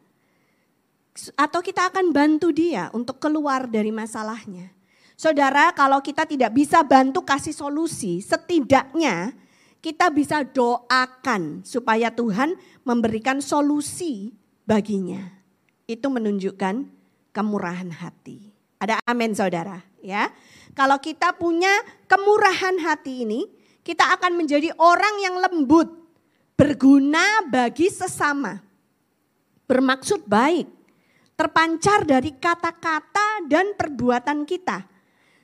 Atau kita akan bantu dia untuk keluar dari masalahnya. Saudara, kalau kita tidak bisa bantu kasih solusi, setidaknya kita bisa doakan supaya Tuhan memberikan solusi baginya. Itu menunjukkan kemurahan hati. Ada amin saudara ya. Kalau kita punya kemurahan hati ini, kita akan menjadi orang yang lembut, berguna bagi sesama, bermaksud baik, terpancar dari kata-kata dan perbuatan kita.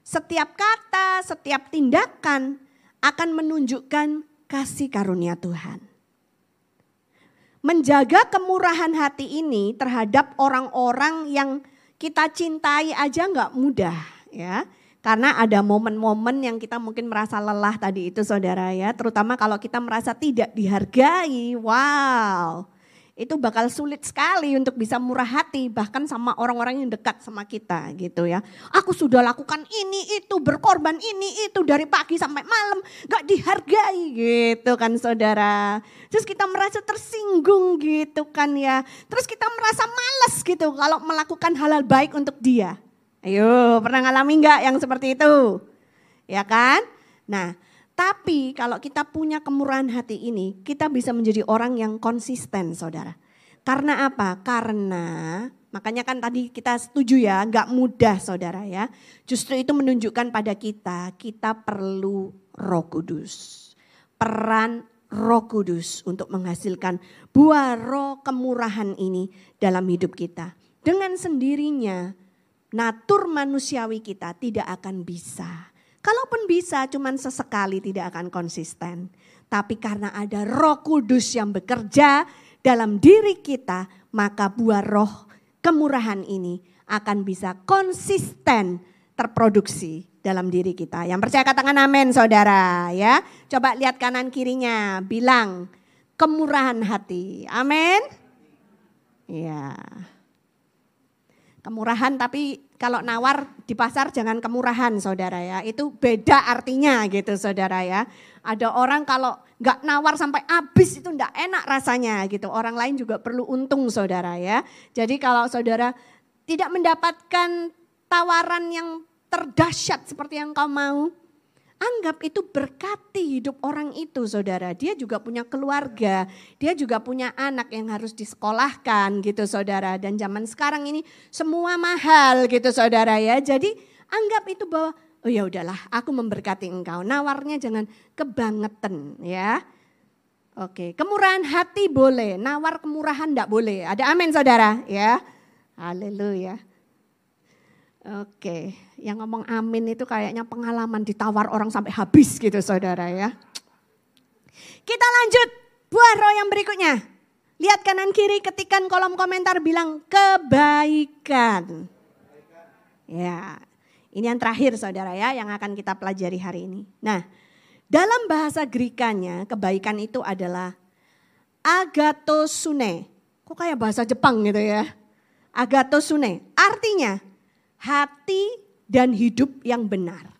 Setiap kata, setiap tindakan akan menunjukkan kasih karunia Tuhan. Menjaga kemurahan hati ini terhadap orang-orang yang kita cintai aja nggak mudah ya. Karena ada momen-momen yang kita mungkin merasa lelah tadi itu saudara ya. Terutama kalau kita merasa tidak dihargai. Wow. Itu bakal sulit sekali untuk bisa murah hati bahkan sama orang-orang yang dekat sama kita gitu ya. Aku sudah lakukan ini itu berkorban ini itu dari pagi sampai malam gak dihargai gitu kan saudara. Terus kita merasa tersinggung gitu kan ya. Terus kita merasa males gitu kalau melakukan hal-hal baik untuk dia. Ayo, pernah ngalami nggak yang seperti itu? Ya kan? Nah, tapi kalau kita punya kemurahan hati ini, kita bisa menjadi orang yang konsisten, saudara. Karena apa? Karena makanya kan tadi kita setuju ya, nggak mudah, saudara ya. Justru itu menunjukkan pada kita, kita perlu Roh Kudus. Peran Roh Kudus untuk menghasilkan buah roh kemurahan ini dalam hidup kita. Dengan sendirinya natur manusiawi kita tidak akan bisa. Kalaupun bisa cuman sesekali tidak akan konsisten. Tapi karena ada roh kudus yang bekerja dalam diri kita, maka buah roh kemurahan ini akan bisa konsisten terproduksi dalam diri kita. Yang percaya katakan amin saudara ya. Coba lihat kanan kirinya, bilang kemurahan hati. Amin. Ya. Kemurahan tapi kalau nawar di pasar jangan kemurahan saudara ya. Itu beda artinya gitu saudara ya. Ada orang kalau nggak nawar sampai habis itu nggak enak rasanya gitu. Orang lain juga perlu untung saudara ya. Jadi kalau saudara tidak mendapatkan tawaran yang terdahsyat seperti yang kau mau, Anggap itu berkati hidup orang itu saudara. Dia juga punya keluarga, dia juga punya anak yang harus disekolahkan gitu saudara. Dan zaman sekarang ini semua mahal gitu saudara ya. Jadi anggap itu bahwa oh ya udahlah aku memberkati engkau. Nawarnya jangan kebangetan ya. Oke, kemurahan hati boleh, nawar kemurahan enggak boleh. Ada amin saudara ya. Haleluya. Oke, yang ngomong amin itu kayaknya pengalaman ditawar orang sampai habis gitu saudara ya. Kita lanjut buah roh yang berikutnya. Lihat kanan kiri ketikan kolom komentar bilang kebaikan. Ya, ini yang terakhir saudara ya yang akan kita pelajari hari ini. Nah, dalam bahasa Grikanya kebaikan itu adalah agatosune. Kok kayak bahasa Jepang gitu ya? Agatosune. Artinya hati dan hidup yang benar.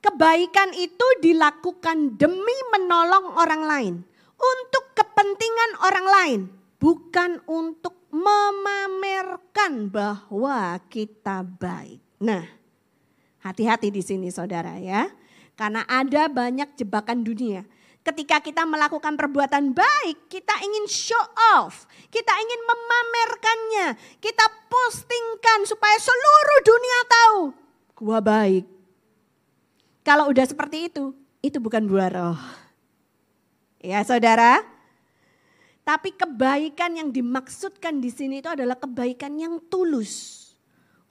Kebaikan itu dilakukan demi menolong orang lain, untuk kepentingan orang lain, bukan untuk memamerkan bahwa kita baik. Nah, hati-hati di sini saudara ya. Karena ada banyak jebakan dunia. Ketika kita melakukan perbuatan baik, kita ingin show off. Kita ingin memamerkannya. Kita postingkan supaya seluruh dunia tahu. Gua baik. Kalau udah seperti itu, itu bukan buah roh. Ya saudara. Tapi kebaikan yang dimaksudkan di sini itu adalah kebaikan yang tulus.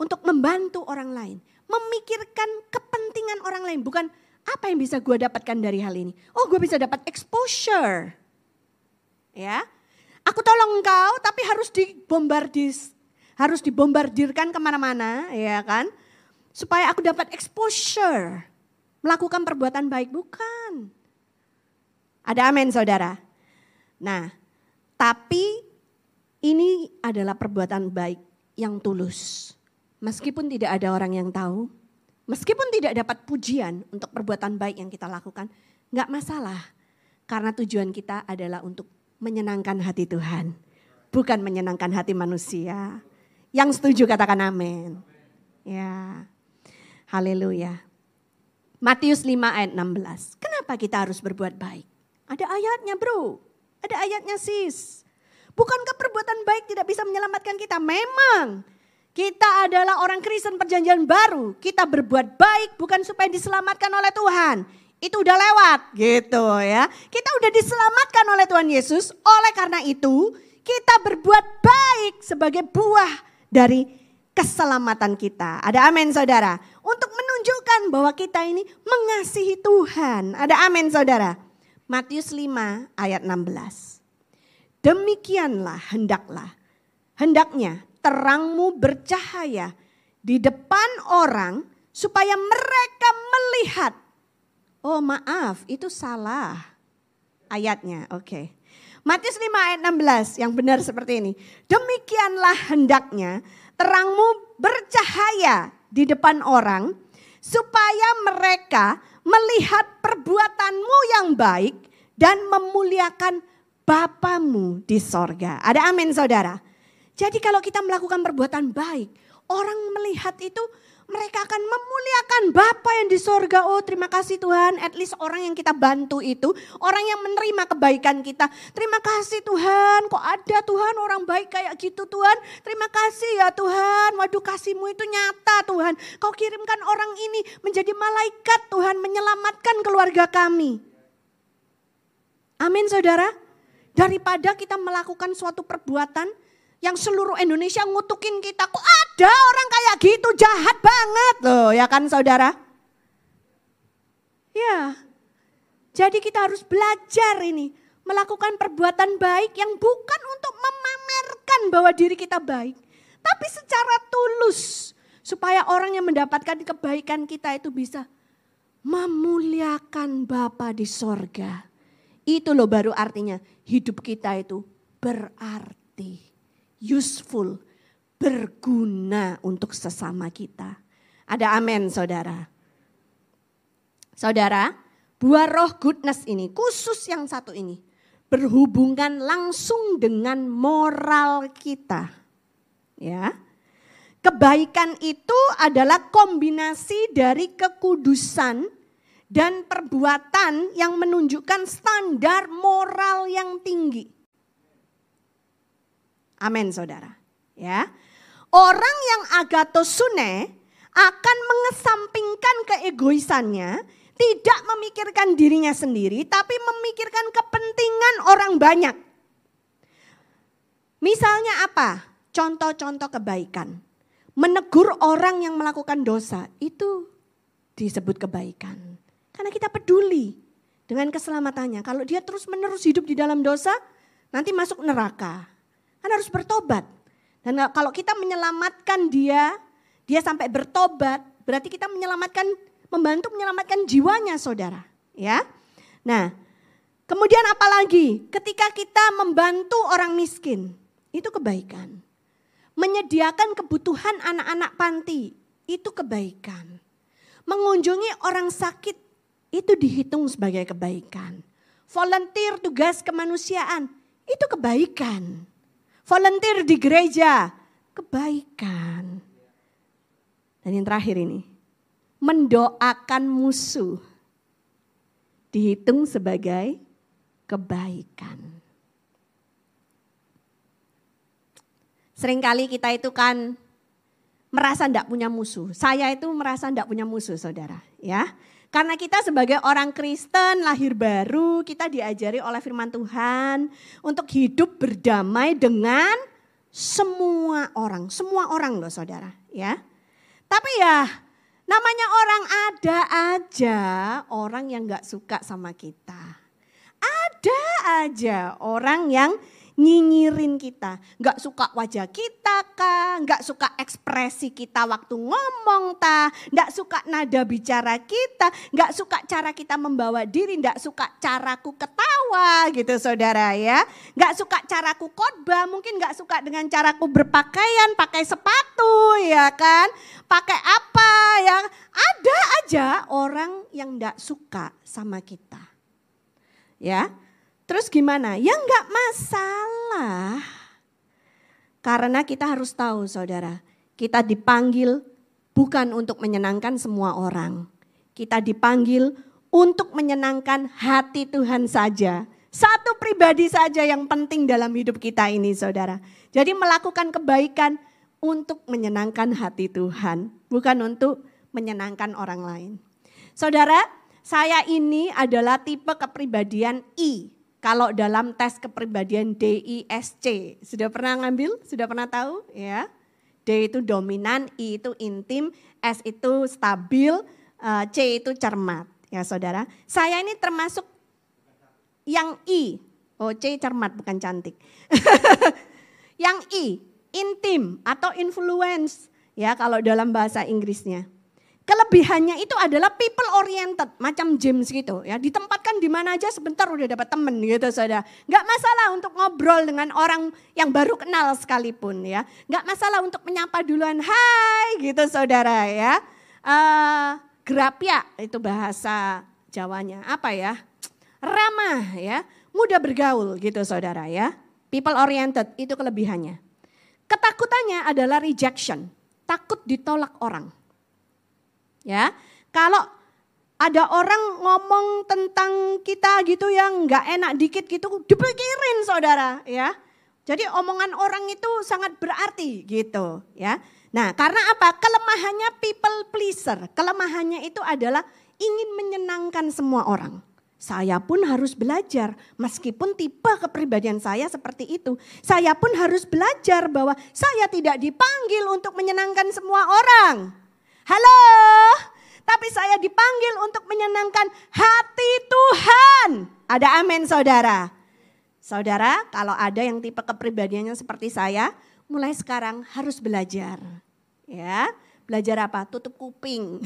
Untuk membantu orang lain. Memikirkan kepentingan orang lain. Bukan apa yang bisa gue dapatkan dari hal ini. Oh gue bisa dapat exposure. Ya. Aku tolong engkau tapi harus dibombardir. Harus dibombardirkan ke mana-mana ya kan. Supaya aku dapat exposure. Melakukan perbuatan baik. Bukan. Ada amin saudara. Nah, tapi ini adalah perbuatan baik yang tulus. Meskipun tidak ada orang yang tahu, meskipun tidak dapat pujian untuk perbuatan baik yang kita lakukan, nggak masalah. Karena tujuan kita adalah untuk menyenangkan hati Tuhan, bukan menyenangkan hati manusia. Yang setuju katakan amin. Ya. Haleluya. Matius 5 ayat 16. Kenapa kita harus berbuat baik? Ada ayatnya bro, ada ayatnya sis. Bukankah perbuatan baik tidak bisa menyelamatkan kita? Memang. Kita adalah orang Kristen perjanjian baru. Kita berbuat baik bukan supaya diselamatkan oleh Tuhan. Itu udah lewat gitu ya. Kita udah diselamatkan oleh Tuhan Yesus. Oleh karena itu kita berbuat baik sebagai buah dari keselamatan kita. Ada amin saudara. Untuk menunjukkan bahwa kita ini mengasihi Tuhan. Ada amin saudara. Matius 5 ayat 16. Demikianlah hendaklah, hendaknya terangmu bercahaya di depan orang supaya mereka melihat. Oh maaf, itu salah ayatnya. Oke. Okay. Matius 5 ayat 16 yang benar seperti ini. Demikianlah hendaknya terangmu bercahaya di depan orang supaya mereka melihat perbuatanmu yang baik dan memuliakan Bapamu di sorga. Ada amin saudara. Jadi kalau kita melakukan perbuatan baik, orang melihat itu mereka akan memuliakan Bapa yang di sorga. Oh terima kasih Tuhan, at least orang yang kita bantu itu, orang yang menerima kebaikan kita. Terima kasih Tuhan, kok ada Tuhan orang baik kayak gitu Tuhan. Terima kasih ya Tuhan, waduh kasihmu itu nyata Tuhan. Kau kirimkan orang ini menjadi malaikat Tuhan, menyelamatkan keluarga kami. Amin saudara. Daripada kita melakukan suatu perbuatan yang seluruh Indonesia ngutukin kita. Kok ada orang kayak gitu jahat banget loh ya kan saudara. Ya, jadi kita harus belajar ini. Melakukan perbuatan baik yang bukan untuk memamerkan bahwa diri kita baik. Tapi secara tulus. Supaya orang yang mendapatkan kebaikan kita itu bisa memuliakan Bapa di sorga. Itu loh baru artinya hidup kita itu berarti useful, berguna untuk sesama kita. Ada amin saudara. Saudara, buah roh goodness ini, khusus yang satu ini, berhubungan langsung dengan moral kita. Ya. Kebaikan itu adalah kombinasi dari kekudusan dan perbuatan yang menunjukkan standar moral yang tinggi. Amin saudara. Ya. Orang yang agatosune akan mengesampingkan keegoisannya, tidak memikirkan dirinya sendiri, tapi memikirkan kepentingan orang banyak. Misalnya apa? Contoh-contoh kebaikan. Menegur orang yang melakukan dosa, itu disebut kebaikan. Karena kita peduli dengan keselamatannya. Kalau dia terus menerus hidup di dalam dosa, nanti masuk neraka. Kan harus bertobat. Dan kalau kita menyelamatkan dia, dia sampai bertobat, berarti kita menyelamatkan, membantu menyelamatkan jiwanya saudara. Ya, Nah, kemudian apalagi ketika kita membantu orang miskin, itu kebaikan. Menyediakan kebutuhan anak-anak panti, itu kebaikan. Mengunjungi orang sakit, itu dihitung sebagai kebaikan. Volunteer tugas kemanusiaan, itu kebaikan. Volunteer di gereja, kebaikan. Dan yang terakhir ini, mendoakan musuh dihitung sebagai kebaikan. Seringkali kita itu kan merasa tidak punya musuh. Saya itu merasa tidak punya musuh saudara. ya. Karena kita sebagai orang Kristen lahir baru, kita diajari oleh firman Tuhan untuk hidup berdamai dengan semua orang. Semua orang loh saudara. ya. Tapi ya Namanya orang ada aja orang yang gak suka sama kita. Ada aja orang yang nyinyirin kita. Nggak suka wajah kita kah, nggak suka ekspresi kita waktu ngomong ta, nggak suka nada bicara kita, nggak suka cara kita membawa diri, nggak suka caraku ketawa gitu saudara ya. Nggak suka caraku khotbah, mungkin nggak suka dengan caraku berpakaian, pakai sepatu ya kan, pakai apa ya. Ada aja orang yang nggak suka sama kita. Ya, Terus gimana? Ya enggak masalah. Karena kita harus tahu saudara, kita dipanggil bukan untuk menyenangkan semua orang. Kita dipanggil untuk menyenangkan hati Tuhan saja. Satu pribadi saja yang penting dalam hidup kita ini saudara. Jadi melakukan kebaikan untuk menyenangkan hati Tuhan. Bukan untuk menyenangkan orang lain. Saudara, saya ini adalah tipe kepribadian I kalau dalam tes kepribadian DISC, sudah pernah ngambil? Sudah pernah tahu? Ya. D itu dominan, I itu intim, S itu stabil, eh, C itu cermat. Ya saudara, saya ini termasuk yang I. Oh C cermat bukan cantik. yang I, intim atau influence. Ya kalau dalam bahasa Inggrisnya. Kelebihannya itu adalah people oriented, macam James gitu ya. Ditempatkan di mana aja sebentar udah dapat temen gitu saudara. Gak masalah untuk ngobrol dengan orang yang baru kenal sekalipun ya. Gak masalah untuk menyapa duluan, hai gitu saudara ya. Uh, grapia itu bahasa Jawanya, apa ya? Ramah ya, mudah bergaul gitu saudara ya. People oriented itu kelebihannya. Ketakutannya adalah rejection, takut ditolak orang. Ya, kalau ada orang ngomong tentang kita gitu yang nggak enak dikit gitu, dipikirin saudara ya. Jadi omongan orang itu sangat berarti gitu ya. Nah karena apa? Kelemahannya people pleaser. Kelemahannya itu adalah ingin menyenangkan semua orang. Saya pun harus belajar, meskipun tipe kepribadian saya seperti itu. Saya pun harus belajar bahwa saya tidak dipanggil untuk menyenangkan semua orang. Halo, tapi saya dipanggil untuk menyenangkan hati Tuhan. Ada amin saudara. Saudara, kalau ada yang tipe kepribadiannya seperti saya, mulai sekarang harus belajar. Ya, belajar apa? Tutup kuping.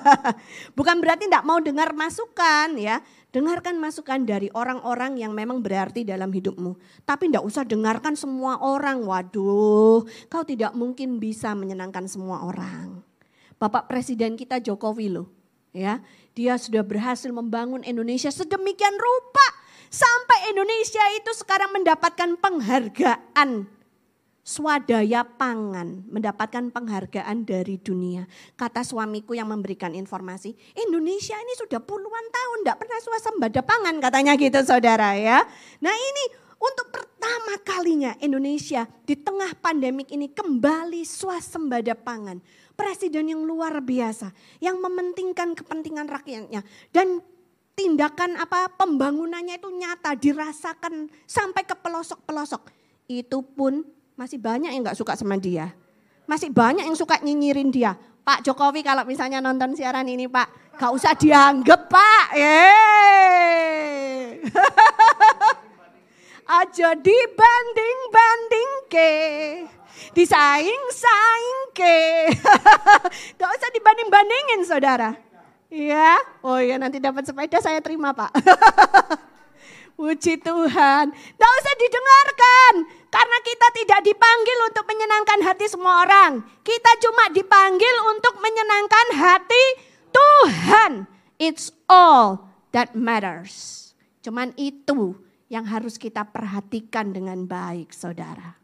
Bukan berarti tidak mau dengar masukan ya. Dengarkan masukan dari orang-orang yang memang berarti dalam hidupmu. Tapi tidak usah dengarkan semua orang. Waduh, kau tidak mungkin bisa menyenangkan semua orang. Bapak Presiden kita Jokowi loh. Ya, dia sudah berhasil membangun Indonesia sedemikian rupa sampai Indonesia itu sekarang mendapatkan penghargaan swadaya pangan, mendapatkan penghargaan dari dunia. Kata suamiku yang memberikan informasi, Indonesia ini sudah puluhan tahun tidak pernah swasembada pangan katanya gitu saudara ya. Nah ini untuk pertama kalinya Indonesia di tengah pandemik ini kembali swasembada pangan presiden yang luar biasa yang mementingkan kepentingan rakyatnya dan tindakan apa pembangunannya itu nyata dirasakan sampai ke pelosok-pelosok. Itu pun masih banyak yang nggak suka sama dia. Masih banyak yang suka nyinyirin dia. Pak Jokowi kalau misalnya nonton siaran ini Pak, gak usah dianggap Pak. Yeay. aja dibanding-banding ke. Disaing-saing ke. Gak usah dibanding-bandingin saudara. Iya, oh iya nanti dapat sepeda saya terima pak. Puji Tuhan. Tidak usah didengarkan. Karena kita tidak dipanggil untuk menyenangkan hati semua orang. Kita cuma dipanggil untuk menyenangkan hati Tuhan. It's all that matters. Cuman itu yang harus kita perhatikan dengan baik saudara.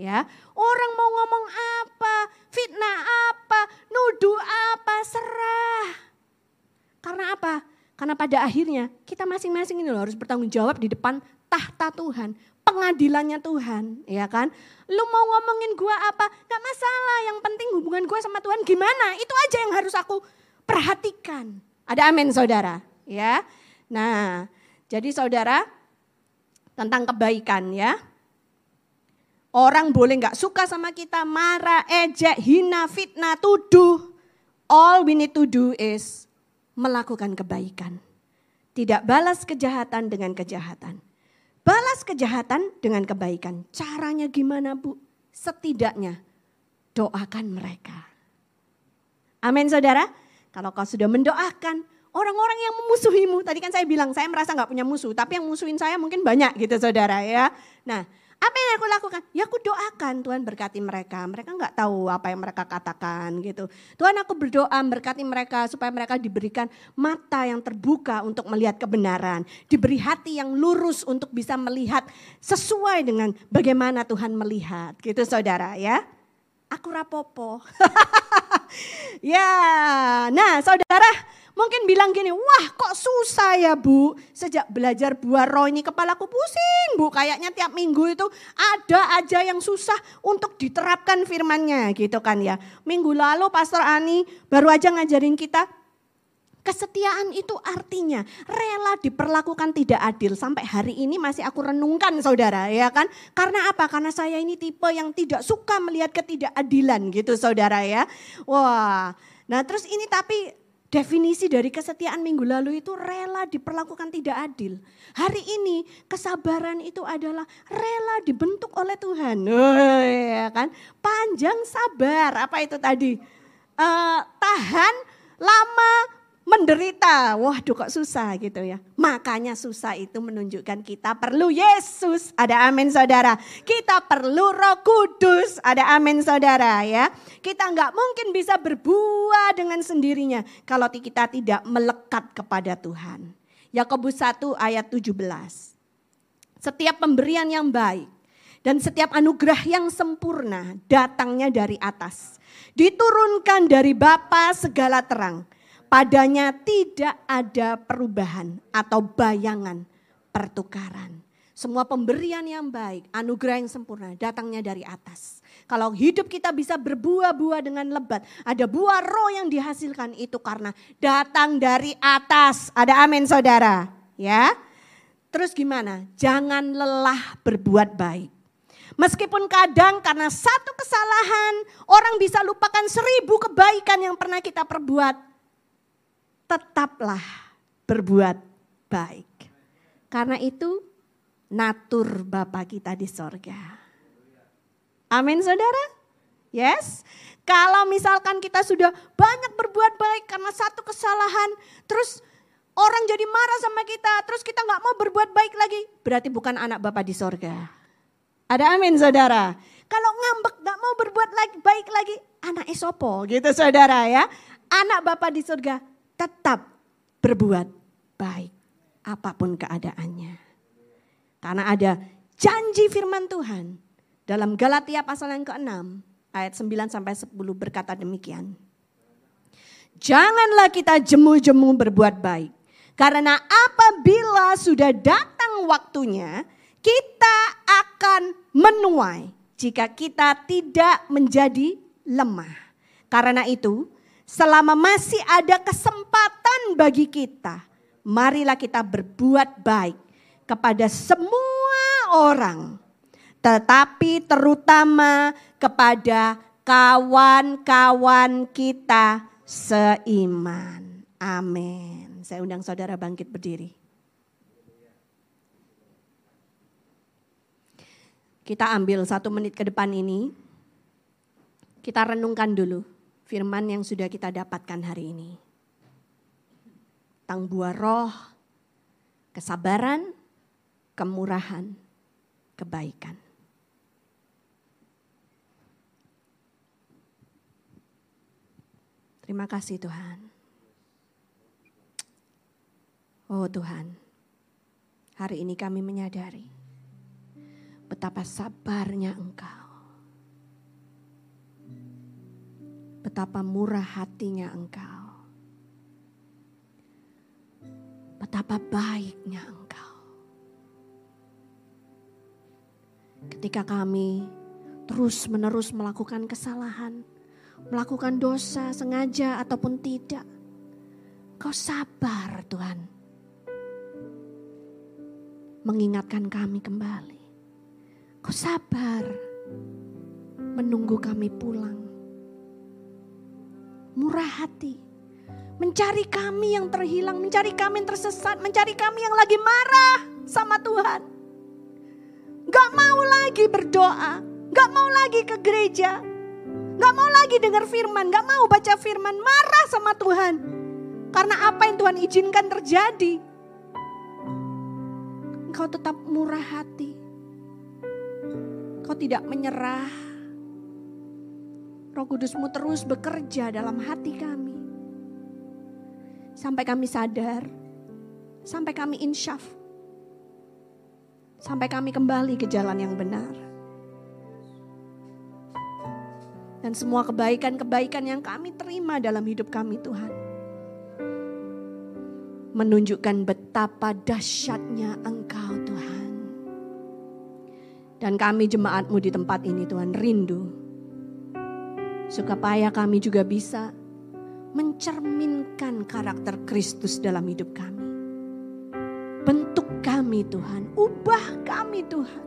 Ya, orang mau ngomong apa, fitnah apa, nuduh apa, serah. Karena apa? Karena pada akhirnya kita masing-masing ini loh harus bertanggung jawab di depan tahta Tuhan, pengadilannya Tuhan, ya kan? Lu mau ngomongin gua apa? Gak masalah, yang penting hubungan gua sama Tuhan gimana? Itu aja yang harus aku perhatikan. Ada amin saudara, ya. Nah, jadi saudara tentang kebaikan ya. Orang boleh nggak suka sama kita, marah, ejek, hina, fitnah, tuduh. All we need to do is melakukan kebaikan. Tidak balas kejahatan dengan kejahatan. Balas kejahatan dengan kebaikan. Caranya gimana Bu? Setidaknya doakan mereka. Amin saudara. Kalau kau sudah mendoakan orang-orang yang memusuhimu. Tadi kan saya bilang saya merasa nggak punya musuh. Tapi yang musuhin saya mungkin banyak gitu saudara ya. Nah apa yang aku lakukan? Ya aku doakan Tuhan berkati mereka. Mereka nggak tahu apa yang mereka katakan gitu. Tuhan aku berdoa berkati mereka supaya mereka diberikan mata yang terbuka untuk melihat kebenaran. Diberi hati yang lurus untuk bisa melihat sesuai dengan bagaimana Tuhan melihat gitu saudara ya. Aku rapopo. ya, nah saudara Mungkin bilang gini, wah kok susah ya bu. Sejak belajar buah roh ini kepalaku pusing bu. Kayaknya tiap minggu itu ada aja yang susah untuk diterapkan firmannya gitu kan ya. Minggu lalu Pastor Ani baru aja ngajarin kita Kesetiaan itu artinya rela diperlakukan tidak adil. Sampai hari ini masih aku renungkan saudara ya kan. Karena apa? Karena saya ini tipe yang tidak suka melihat ketidakadilan gitu saudara ya. Wah, nah terus ini tapi Definisi dari kesetiaan minggu lalu itu rela diperlakukan tidak adil. Hari ini kesabaran itu adalah rela dibentuk oleh Tuhan. Oh, ya kan? Panjang sabar, apa itu tadi? Uh, tahan lama menderita. Waduh kok susah gitu ya. Makanya susah itu menunjukkan kita perlu Yesus. Ada amin saudara. Kita perlu roh kudus. Ada amin saudara ya. Kita nggak mungkin bisa berbuah dengan sendirinya. Kalau kita tidak melekat kepada Tuhan. Yakobus 1 ayat 17. Setiap pemberian yang baik dan setiap anugerah yang sempurna datangnya dari atas. Diturunkan dari Bapa segala terang Padanya tidak ada perubahan atau bayangan pertukaran. Semua pemberian yang baik, anugerah yang sempurna datangnya dari atas. Kalau hidup kita bisa berbuah-buah dengan lebat, ada buah roh yang dihasilkan itu karena datang dari atas. Ada amin saudara, ya. Terus gimana? Jangan lelah berbuat baik. Meskipun kadang karena satu kesalahan orang bisa lupakan seribu kebaikan yang pernah kita perbuat tetaplah berbuat baik. Karena itu natur Bapa kita di sorga. Amin saudara? Yes? Kalau misalkan kita sudah banyak berbuat baik karena satu kesalahan, terus orang jadi marah sama kita, terus kita nggak mau berbuat baik lagi, berarti bukan anak Bapa di sorga. Ada amin saudara. Kalau ngambek nggak mau berbuat baik lagi, anak esopo gitu saudara ya. Anak Bapa di surga tetap berbuat baik apa pun keadaannya. Karena ada janji firman Tuhan dalam Galatia pasal yang ke-6 ayat 9 sampai 10 berkata demikian. Janganlah kita jemu-jemu berbuat baik. Karena apabila sudah datang waktunya, kita akan menuai jika kita tidak menjadi lemah. Karena itu, selama masih ada kesempatan bagi kita, marilah kita berbuat baik kepada semua orang, tetapi terutama kepada kawan-kawan kita seiman. Amin. Saya undang saudara bangkit berdiri. Kita ambil satu menit ke depan ini. Kita renungkan dulu firman yang sudah kita dapatkan hari ini. Tentang buah roh, kesabaran, kemurahan, kebaikan. Terima kasih Tuhan. Oh Tuhan, hari ini kami menyadari betapa sabarnya Engkau. Betapa murah hatinya Engkau. Betapa baiknya Engkau. Ketika kami terus-menerus melakukan kesalahan, melakukan dosa sengaja ataupun tidak, Kau sabar Tuhan. Mengingatkan kami kembali Kau sabar menunggu kami pulang. Murah hati, mencari kami yang terhilang, mencari kami yang tersesat, mencari kami yang lagi marah sama Tuhan. Gak mau lagi berdoa, gak mau lagi ke gereja, gak mau lagi dengar firman, gak mau baca firman, marah sama Tuhan. Karena apa yang Tuhan izinkan terjadi. Engkau tetap murah hati Kau tidak menyerah. Roh Kudusmu terus bekerja dalam hati kami. Sampai kami sadar, sampai kami insyaf. Sampai kami kembali ke jalan yang benar. Dan semua kebaikan-kebaikan yang kami terima dalam hidup kami Tuhan. Menunjukkan betapa dahsyatnya Engkau Tuhan. Dan kami jemaatmu di tempat ini Tuhan rindu. Supaya kami juga bisa mencerminkan karakter Kristus dalam hidup kami. Bentuk kami Tuhan, ubah kami Tuhan.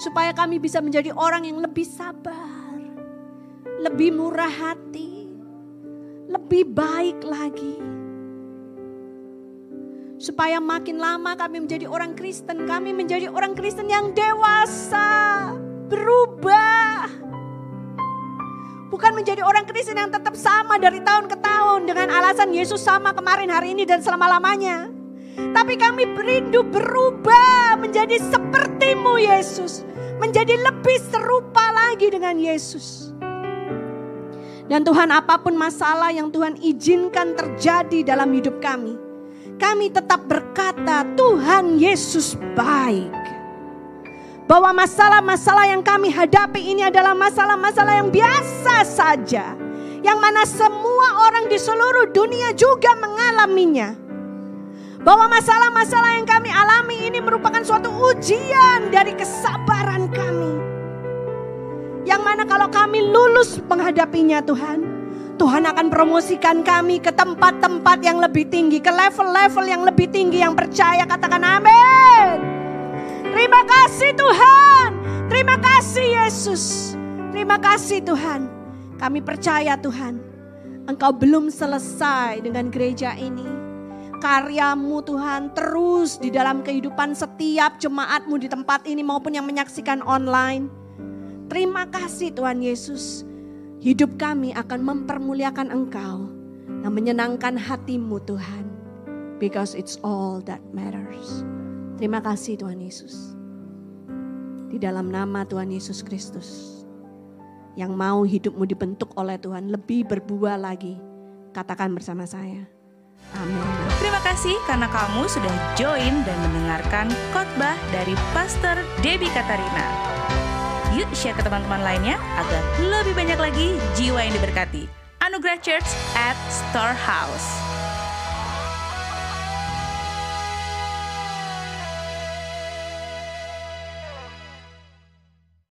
Supaya kami bisa menjadi orang yang lebih sabar, lebih murah hati, lebih baik lagi Supaya makin lama kami menjadi orang Kristen, kami menjadi orang Kristen yang dewasa, berubah. Bukan menjadi orang Kristen yang tetap sama dari tahun ke tahun dengan alasan Yesus sama kemarin, hari ini dan selama-lamanya. Tapi kami berindu berubah menjadi sepertimu Yesus. Menjadi lebih serupa lagi dengan Yesus. Dan Tuhan apa pun masalah yang Tuhan izinkan terjadi dalam hidup kami kami tetap berkata Tuhan Yesus baik. Bahwa masalah-masalah yang kami hadapi ini adalah masalah-masalah yang biasa saja. Yang mana semua orang di seluruh dunia juga mengalaminya. Bahwa masalah-masalah yang kami alami ini merupakan suatu ujian dari kesabaran kami. Yang mana kalau kami lulus menghadapinya Tuhan, Tuhan akan promosikan kami ke tempat-tempat yang lebih tinggi, ke level-level yang lebih tinggi yang percaya. Katakan amin. Terima kasih Tuhan. Terima kasih Yesus. Terima kasih Tuhan. Kami percaya Tuhan. Engkau belum selesai dengan gereja ini. Karyamu Tuhan terus di dalam kehidupan setiap jemaatmu di tempat ini maupun yang menyaksikan online. Terima kasih Tuhan Yesus. Hidup kami akan mempermuliakan Engkau dan menyenangkan hatimu Tuhan. Because it's all that matters. Terima kasih Tuhan Yesus. Di dalam nama Tuhan Yesus Kristus. Yang mau hidupmu dibentuk oleh Tuhan lebih berbuah lagi. Katakan bersama saya. Amin. Terima kasih karena kamu sudah join dan mendengarkan khotbah dari Pastor Debbie Katarina. Yuk share ke teman-teman lainnya agar lebih banyak lagi jiwa yang diberkati. Anugerah Church at Storehouse.